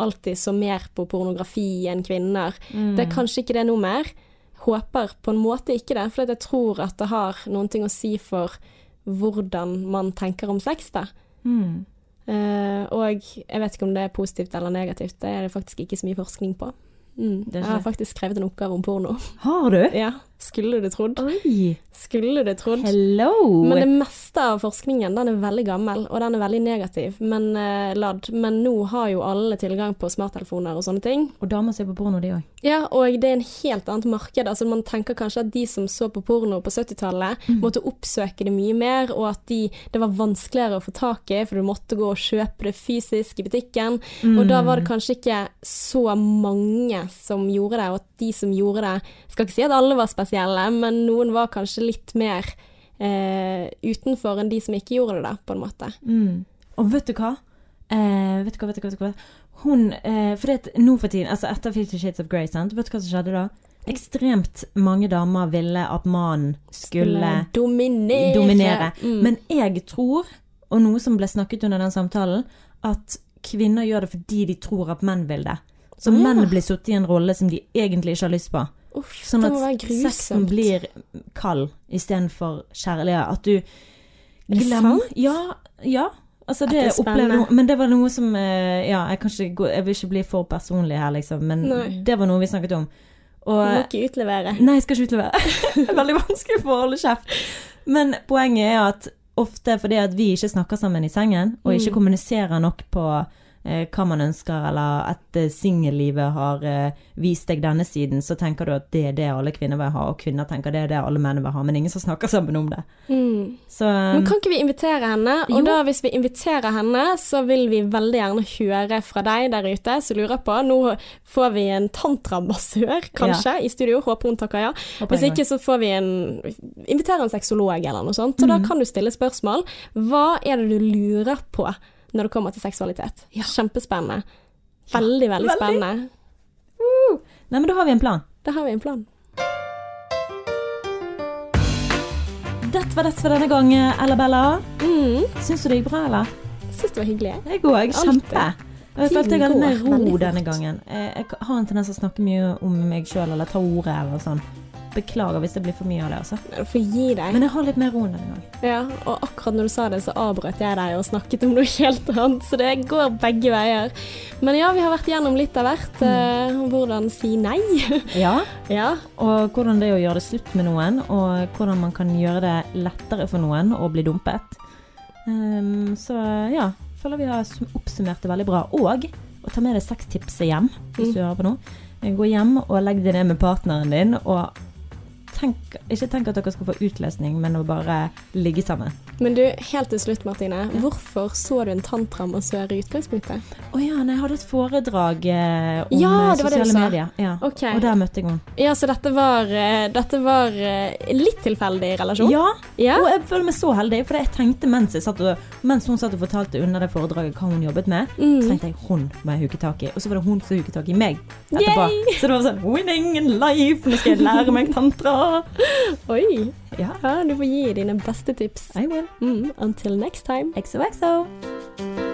alltid så mer på pornografi enn kvinner. Mm. Det er kanskje ikke det nå mer. Håper på en måte ikke det, for jeg tror at det har noen ting å si for hvordan man tenker om sex, da. Mm. Uh, og jeg vet ikke om det er positivt eller negativt, det er det faktisk ikke så mye forskning på. Mm. Jeg har faktisk skrevet en oppgave om porno. Har du? Ja, skulle du trodd. Oi! Skulle du trodd. Hello! Men det meste av forskningen den er veldig gammel, og den er veldig negativ, men uh, ladd. Men nå har jo alle tilgang på smarttelefoner og sånne ting. Og damer ser på porno, de òg. Ja, og det er en helt annet marked. Altså, man tenker kanskje at de som så på porno på 70-tallet, måtte oppsøke det mye mer, og at de, det var vanskeligere å få tak i, for du måtte gå og kjøpe det fysisk i butikken. Og da var det kanskje ikke så mange som gjorde det, og at de som gjorde det Skal ikke si at alle var spesielle, men noen var kanskje litt mer eh, utenfor enn de som ikke gjorde det, da, på en måte. Mm. Og vet du hva? Eh, vet du hva, vet du hva, vet du hva? Hun, eh, for det nå for tiden, altså etter Fifty Shades of Grey, sant? vet du hva som skjedde da? Ekstremt mange damer ville at mannen skulle dominere. dominere. Mm. Men jeg tror, og noe som ble snakket under den samtalen, at kvinner gjør det fordi de tror at menn vil det. Så menn blir satt i en rolle som de egentlig ikke har lyst på. Uff, Sånn at sexen blir kald istedenfor kjærlig. At du glemmer? Ja, ja. Altså det, det opplevde noe, Men det var noe som eh, Ja, jeg, ikke jeg vil ikke bli for personlig her, liksom, men Nei. det var noe vi snakket om. Du må ikke utlevere. Nei, jeg skal ikke utlevere. det er veldig vanskelig for å holde kjeft. Men poenget er at ofte fordi at vi ikke snakker sammen i sengen, og ikke Mm. kommuniserer nok på hva man ønsker, eller at eh, singellivet har eh, vist deg denne siden, så tenker du at det er det alle kvinner vil ha, og kvinner tenker det er det alle menn vil ha, men ingen som snakker sammen om det. Mm. Så Men kan ikke vi invitere henne? Og Jo. da hvis vi inviterer henne, så vil vi veldig gjerne høre fra deg der ute som lurer på. Nå får vi en tantramassør, kanskje, i studio. Håper hun takker ja. håper Hvis ikke så får vi en Inviterer en sexolog eller noe sånt. Og da Mhm. kan du stille spørsmål. Hva er det du lurer på når det kommer til seksualitet? Ja. Kjempespennende. Veldig, veldig veldig. spennende. Uh. Nei, men da har vi en plan. Da har vi en plan. Dette var det for denne gang, Ella Bella. Mm. Syns du det gikk bra, eller? Syns det var hyggelig. Jeg òg. Kjempe. Og jeg følte jeg hadde mer ro denne gangen. Jeg har en tendens til å snakke mye om meg sjøl eller ta ordet eller sånn. Beklager hvis det blir for mye av det, altså. Får gi deg. Men jeg har litt mer ro denne gangen. Ja, og akkurat når du sa det, så avbrøt jeg deg og snakket om noe helt annet, så det går begge veier. Men ja, vi har vært gjennom litt av hvert. Mm. hvordan si nei. Ja, ja. og hvordan det er å gjøre det slutt med noen, og hvordan man kan gjøre det lettere for noen å bli dumpet. Um, så ja, føler vi har oppsummert det veldig bra. Og å ta med deg sextipset hjem, hvis Mm. du hører på nå. Eh, Gå hjem og legg det ned med partneren din, og tenk, ikke tenk at dere skal få utløsning, men å bare ligge sammen. Men du, helt til slutt, Martine. Hvorfor så du en tantramassør i utgangspunktet? Å ja, nei, jeg hadde et foredrag eh, om Ja, eh, det var det du sosiale medier. Ja. Okay. Og der møtte jeg henne. Ja, så dette var, eh, dette var litt tilfeldig relasjon? Ja, Ja? og jeg føler meg så heldig, for jeg tenkte mens, jeg satt og, mens hun satt og fortalte under det foredraget hva hun jobbet med, så Mm. tenkte jeg hun må jeg huke tak i. Og så var det hun som huket tak i meg etterpå. Så det var sånn winning in life, nå skal jeg lære meg tantra. Oi. Ja, Ja, du får gi dine beste tips. I will. Mm. Until next time. XOXO.